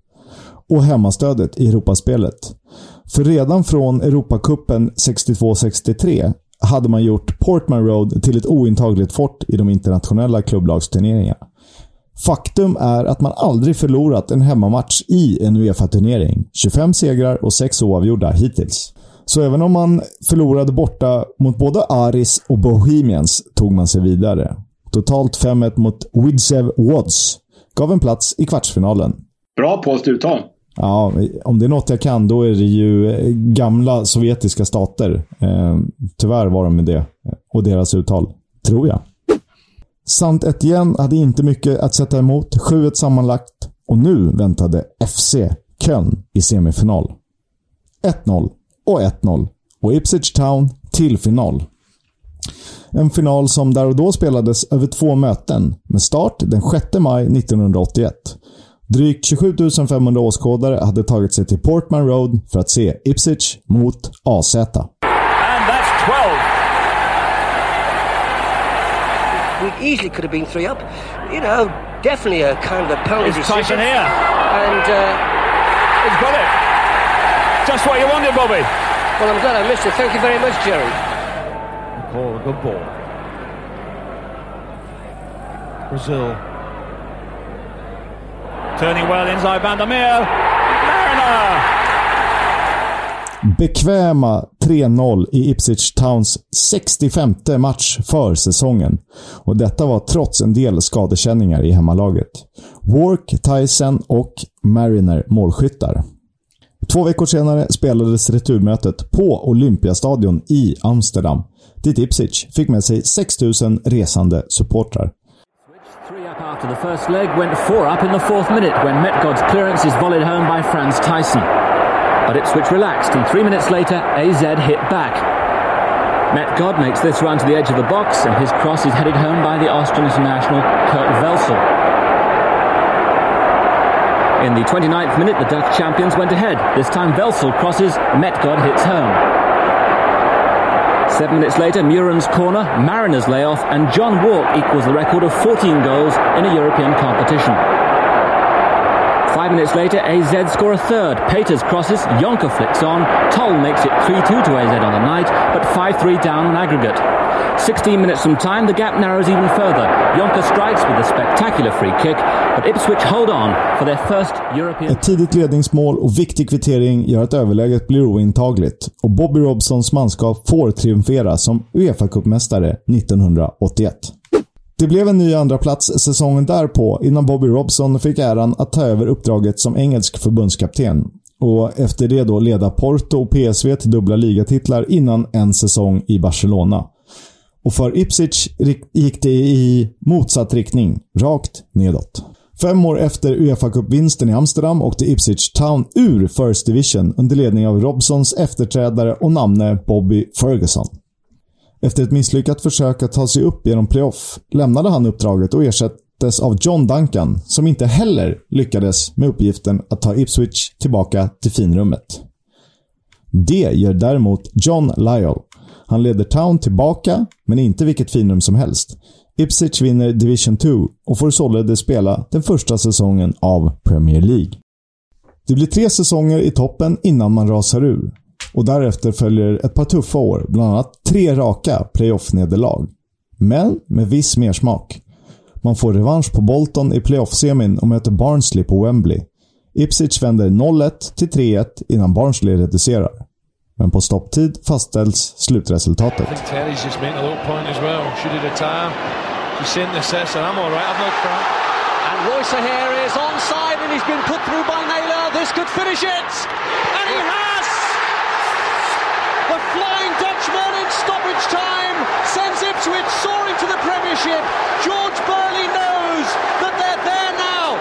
Speaker 1: Och hemmastödet i Europaspelet. För redan från Europacupen 62-63 hade man gjort Portman Road till ett ointagligt fort i de internationella klubblagsturneringarna. Faktum är att man aldrig förlorat en hemmamatch i en Uefa-turnering. 25 segrar och 6 oavgjorda hittills. Så även om man förlorade borta mot både Aris och Bohemians tog man sig vidare. Totalt 5-1 mot Widzew Wads gav en plats i kvartsfinalen.
Speaker 2: Bra polskt uttal.
Speaker 1: Ja, om det är något jag kan, då är det ju eh, gamla sovjetiska stater. Eh, tyvärr var de med det. Eh, och deras uttal. Tror jag. Sant Etienne hade inte mycket att sätta emot. 7-1 sammanlagt. Och nu väntade FC Köln i semifinal. 1-0 och 1-0. Och Ipswich Town till final. En final som där och då spelades över två möten med start den 6 maj 1981. Drygt 27 500 åskådare hade tagit sig till Portman Road för att se Ipswich mot AZ.
Speaker 11: And that's 12.
Speaker 12: We easily could have been three up. You know, definitely a kind of penalty
Speaker 11: It's
Speaker 12: decision.
Speaker 11: Tyson here.
Speaker 12: And uh,
Speaker 11: He's got it. Just what you wanted, Bobby.
Speaker 12: well, I'm glad I missed it. Thank you very much, Jerry.
Speaker 9: call, a good ball. Brazil. Turning well inside Vandermeer. Mariner!
Speaker 1: Bekväma 3-0 i Ipswich Towns 65 match för säsongen. Och detta var trots en del skadekänningar i hemmalaget. Wark, Tyson och Mariner målskyttar. Två veckor senare spelades returmötet på Olympiastadion i Amsterdam, dit Ipswich fick med sig 6000 resande supportrar.
Speaker 13: After the first leg, went four up in the fourth minute when Metgod's clearance is volleyed home by Franz Tyson. But Ipswich relaxed, and three minutes later, AZ hit back. Metgod makes this run to the edge of the box, and his cross is headed home by the Austrian international Kurt Welsel. In the 29th minute, the Dutch champions went ahead. This time, Welsel crosses, Metgod hits home. Seven minutes later, Muren's corner, Mariners layoff, and John Walk equals the record of 14 goals in a European competition. Five minutes later, AZ score a third. Peters crosses, Jonker flicks on, Toll makes it 3-2 to AZ on the night, but 5-3 down on aggregate. 16 minutes from time, the gap narrows even further. Jonker strikes with a spectacular free kick, but Ipswich hold on for their first European...
Speaker 1: Ett tidigt ledningsmål och viktig kvittering gör att överläget blir ointagligt och Bobby Robsons manskap får triumfera som Uefa-cupmästare 1981. Det blev en ny andra plats säsongen därpå innan Bobby Robson fick äran att ta över uppdraget som engelsk förbundskapten och efter det då leda Porto och PSV till dubbla ligatitlar innan en säsong i Barcelona. Och för Ipswich gick det i motsatt riktning, rakt nedåt. Fem år efter Uefa Cup-vinsten i Amsterdam åkte Ipswich Town ur First Division under ledning av Robsons efterträdare och namne Bobby Ferguson. Efter ett misslyckat försök att ta sig upp genom playoff lämnade han uppdraget och ersattes av John Duncan, som inte heller lyckades med uppgiften att ta Ipswich tillbaka till finrummet. Det gör däremot John Lyall. Han leder Town tillbaka, men inte vilket finrum som helst. Ipswich vinner Division 2 och får således spela den första säsongen av Premier League. Det blir tre säsonger i toppen innan man rasar ur. Och därefter följer ett par tuffa år, bland annat tre raka playoff-nederlag. Men med viss mersmak. Man får revansch på Bolton i playoff-semin och möter Barnsley på Wembley. Ipswich vänder 0-1 till 3-1 innan Barnsley reducerar. Men på stopptid fastställs slutresultatet.
Speaker 14: Terry's just making a little point as well. Should have the time. Just sitting I'm all right, I've no crack.
Speaker 15: And Royce here is onside and he's been put through by Naylor. This could finish it. And he has! The Flying Dutchman in stoppage time sends Ipswich soaring to the Premiership. George Burley knows that they're there now.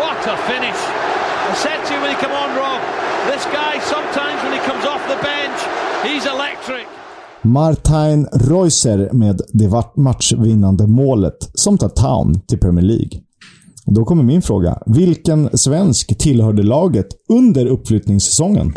Speaker 14: What a finish. I said to you when he come on, Rob, this guy sometimes when he comes off the bench, he's electric.
Speaker 1: Martin Reusser med det matchvinnande målet som tar Town till Premier League. Då kommer min fråga. Vilken svensk tillhörde laget under uppflyttningssäsongen?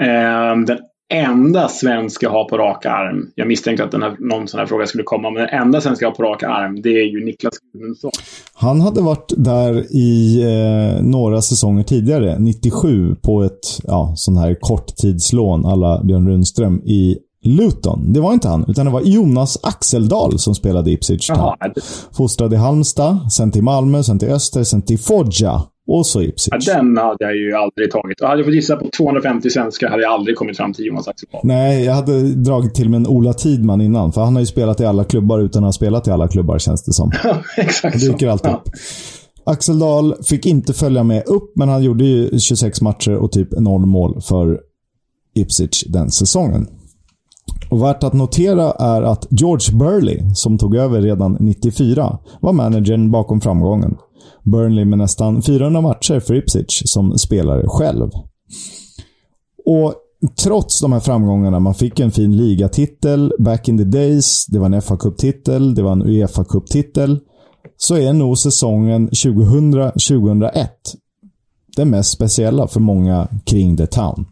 Speaker 2: Eh, den enda svenska har på rak arm, jag misstänkte att den här, någon sån här fråga skulle komma, men den enda svenska har på rak arm, det är ju Niklas Gudmundsson.
Speaker 1: Han hade varit där i eh, några säsonger tidigare, 97, på ett ja, sån här korttidslån alla Björn Rundström i Luton. Det var inte han, utan det var Jonas Axeldal som spelade Ipswich Town. Fostrad i Halmstad, sen till Malmö, sen till Öster, sen till Foggia. Och så Ipswich.
Speaker 2: Ja, den hade jag ju aldrig tagit. Hade jag fått gissa på 250 svenskar hade jag aldrig kommit fram till Jonas Axeldal.
Speaker 1: Nej, jag hade dragit till med en Ola Tidman innan. För han har ju spelat i alla klubbar utan att ha spelat i alla klubbar, känns det som.
Speaker 2: Exakt
Speaker 1: Det dyker alltid
Speaker 2: ja.
Speaker 1: upp. Axel Dahl fick inte följa med upp, men han gjorde ju 26 matcher och typ noll mål för Ipswich den säsongen. Och värt att notera är att George Burley, som tog över redan 94, var managern bakom framgången. Burnley med nästan 400 matcher för Ipswich som spelare själv. Och trots de här framgångarna, man fick en fin ligatitel back in the days, det var en fa Cup-titel, det var en Uefa Cup-titel, så är nog säsongen 2000-2001 den mest speciella för många kring The Town.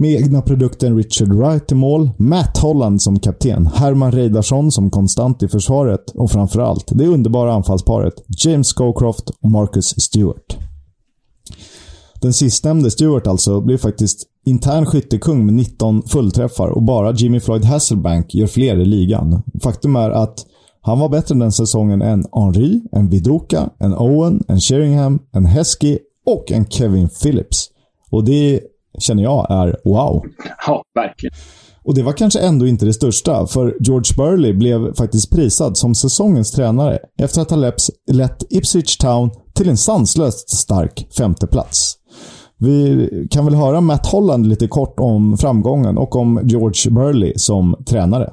Speaker 1: Med egna produkten Richard Wright i mål, Matt Holland som kapten, Herman Reidarsson som konstant i försvaret och framförallt det underbara anfallsparet James Scowcroft och Marcus Stewart. Den sistnämnde, Stewart alltså, blev faktiskt intern skyttekung med 19 fullträffar och bara Jimmy Floyd Hasselbank gör fler i ligan. Faktum är att han var bättre den säsongen än Henry, en Vidoka, en Owen, en Sheringham, en Heskey och en Kevin Phillips. Och det känner jag är wow.
Speaker 2: Ja, verkligen.
Speaker 1: Och det var kanske ändå inte det största, för George Burley blev faktiskt prisad som säsongens tränare efter att ha lett Ipswich Town till en sanslöst stark femteplats. Vi kan väl höra Matt Holland lite kort om framgången och om George Burley som tränare.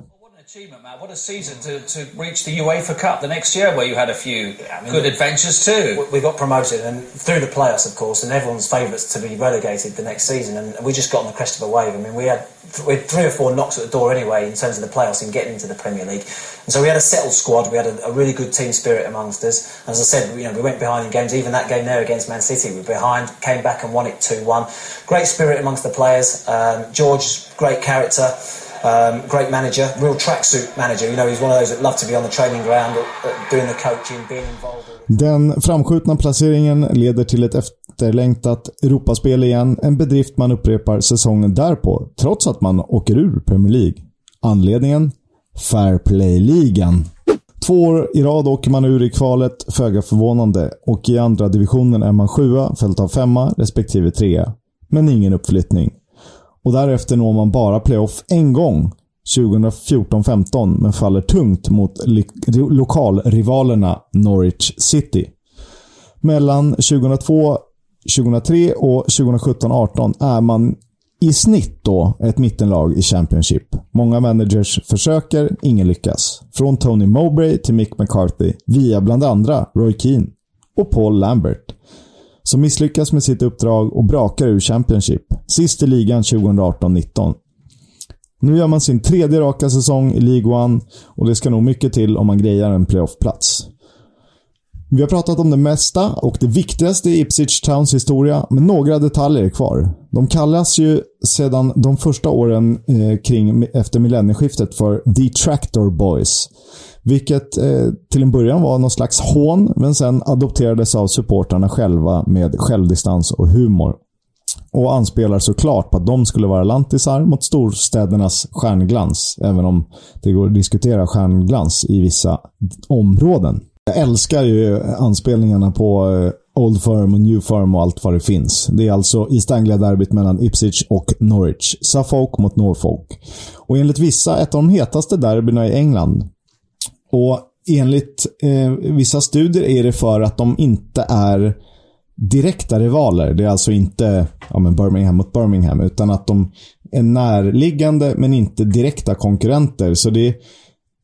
Speaker 16: What a season to, to reach the UEFA Cup the next year, where you had a few I mean, good adventures too.
Speaker 17: We got promoted and through the playoffs, of course, and everyone's favourites to be relegated the next season. And we just got on the crest of a wave. I mean, we had, we had three or four knocks at the door anyway in terms of the playoffs and getting into the Premier League. And so we had a settled squad. We had a, a really good team spirit amongst us. And as I said, you know, we went behind in games. Even that game there against Man City, we were behind, came back and won it two one. Great spirit amongst the players. Um, George, great character. Um, great manager, real tracksuit manager. You know, he's one of those that love to be on the training ground, doing the coaching, being involved.
Speaker 1: Den framskjutna placeringen leder till ett efterlängtat Europaspel igen. En bedrift man upprepar säsongen därpå, trots att man åker ur Premier League. Anledningen? Fair Play-ligan. Två år i rad åker man ur i kvalet, föga förvånande. Och i andra divisionen är man sjua, följt av femma respektive trea. Men ingen uppflyttning och därefter når man bara playoff en gång 2014-15 men faller tungt mot lokalrivalerna Norwich City. Mellan 2002 2003 och 2017-18 är man i snitt då ett mittenlag i Championship. Många managers försöker, ingen lyckas. Från Tony Mowbray till Mick McCarthy, via bland andra Roy Keane och Paul Lambert som misslyckas med sitt uppdrag och brakar ur Championship. Sist i ligan 2018-19. Nu gör man sin tredje raka säsong i League One och det ska nog mycket till om man grejar en playoff-plats. Vi har pratat om det mesta och det viktigaste i Ipswich Towns historia, men några detaljer är kvar. De kallas ju sedan de första åren eh, kring efter millennieskiftet för The Tractor Boys. Vilket eh, till en början var någon slags hån, men sen adopterades av supportrarna själva med självdistans och humor. Och anspelar såklart på att de skulle vara lantisar mot storstädernas stjärnglans, även om det går att diskutera stjärnglans i vissa områden. Jag älskar ju anspelningarna på eh, Old Firm och New Firm och allt vad det finns. Det är alltså East Anglia-derbyt mellan Ipswich och Norwich. Suffolk mot Norfolk. Och enligt vissa ett av de hetaste derbyna i England. Och enligt eh, vissa studier är det för att de inte är direkta rivaler. Det är alltså inte ja, men Birmingham mot Birmingham, utan att de är närliggande men inte direkta konkurrenter. Så det,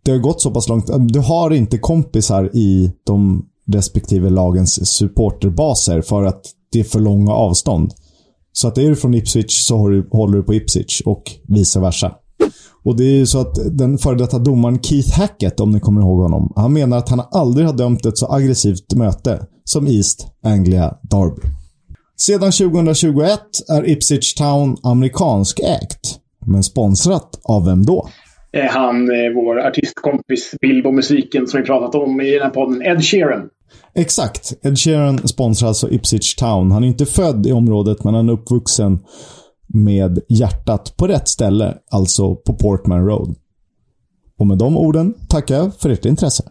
Speaker 1: det har gått så pass långt. Du har inte kompisar i de respektive lagens supporterbaser för att det är för långa avstånd. Så att är du från Ipswich så håller du på Ipswich och vice versa. Och det är ju så att den före detta domaren Keith Hackett, om ni kommer ihåg honom, han menar att han aldrig har dömt ett så aggressivt möte som East Anglia Derby. Sedan 2021 är Ipswich Town amerikansk ägt. Men sponsrat av vem då?
Speaker 2: Han, vår artistkompis Bilbo-musiken som vi pratat om i den här podden, Ed Sheeran.
Speaker 1: Exakt. Ed Sheeran sponsrar alltså Ipswich Town. Han är inte född i området, men han är uppvuxen med hjärtat på rätt ställe, alltså på Portman Road. Och med de orden tackar jag för ert intresse.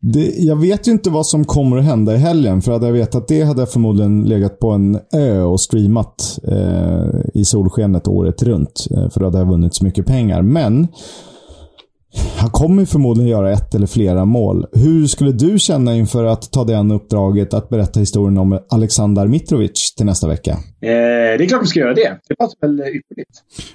Speaker 1: Det, jag vet ju inte vad som kommer att hända i helgen, för hade jag vetat det hade jag förmodligen legat på en ö och streamat eh, i solskenet året runt. Eh, för då hade jag vunnit så mycket pengar. Men han kommer förmodligen göra ett eller flera mål. Hur skulle du känna inför att ta an uppdraget att berätta historien om Aleksandar Mitrovic till nästa vecka? Eh,
Speaker 2: det är klart vi ska göra det. Det låter väl ypperligt.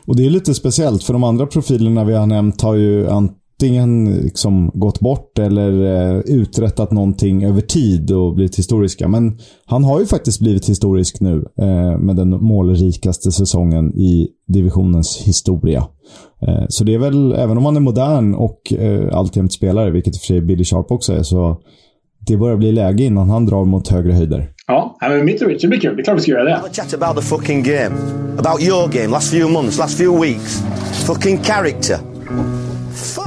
Speaker 1: Och det är lite speciellt, för de andra profilerna vi har nämnt har ju antingen liksom gått bort eller eh, uträttat någonting över tid och blivit historiska. Men han har ju faktiskt blivit historisk nu eh, med den målrikaste säsongen i divisionens historia. Eh, så det är väl, även om han är modern och eh, alltjämt spelare, vilket i och för sig Billy Sharp också är, så det börjar bli läge innan han drar mot högre höjder.
Speaker 2: Ja, men Mitrovic, det blir kul. Det är klart vi ska göra det.
Speaker 3: Chat about the fucking game. About your game, last few months, last few weeks. Fucking character.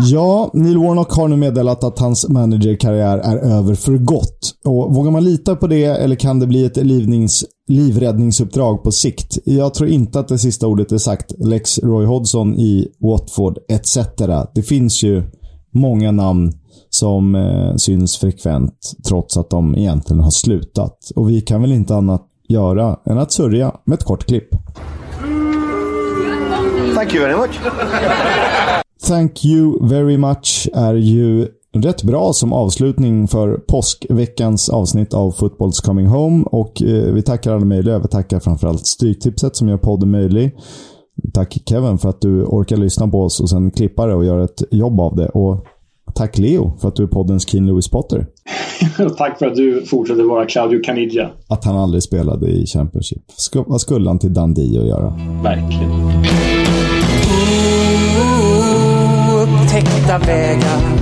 Speaker 1: Ja, Neil Warnock har nu meddelat att hans managerkarriär är över för gott. Och Vågar man lita på det eller kan det bli ett livnings, livräddningsuppdrag på sikt. Jag tror inte att det sista ordet är sagt. Lex Roy Hodgson i Watford etc. Det finns ju många namn som eh, syns frekvent trots att de egentligen har slutat. Och vi kan väl inte annat göra än att sörja med ett kort klipp.
Speaker 18: Thank you very much.
Speaker 1: Thank you very much är ju rätt bra som avslutning för påskveckans avsnitt av Football's Coming Home. Och eh, vi tackar alla möjliga. Vi tackar framförallt Stryktipset som gör podden möjlig. Tack Kevin för att du orkar lyssna på oss och sen klippa det och göra ett jobb av det. Och tack Leo för att du är poddens Keen Lewis Potter.
Speaker 2: tack för att du fortsätter vara Claudio Caniggia.
Speaker 1: Att han aldrig spelade i Championship. Sk vad skulle han till Dundee att göra?
Speaker 2: Verkligen.
Speaker 19: Upptäckta vägar,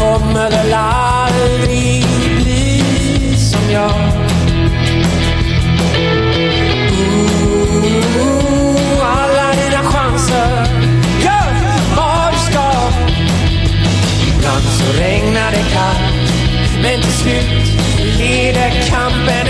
Speaker 19: kommer väl aldrig bli som jag. Ooh, alla dina chanser. Gör ska. Ibland så regnar det kallt, men till slut leder kampen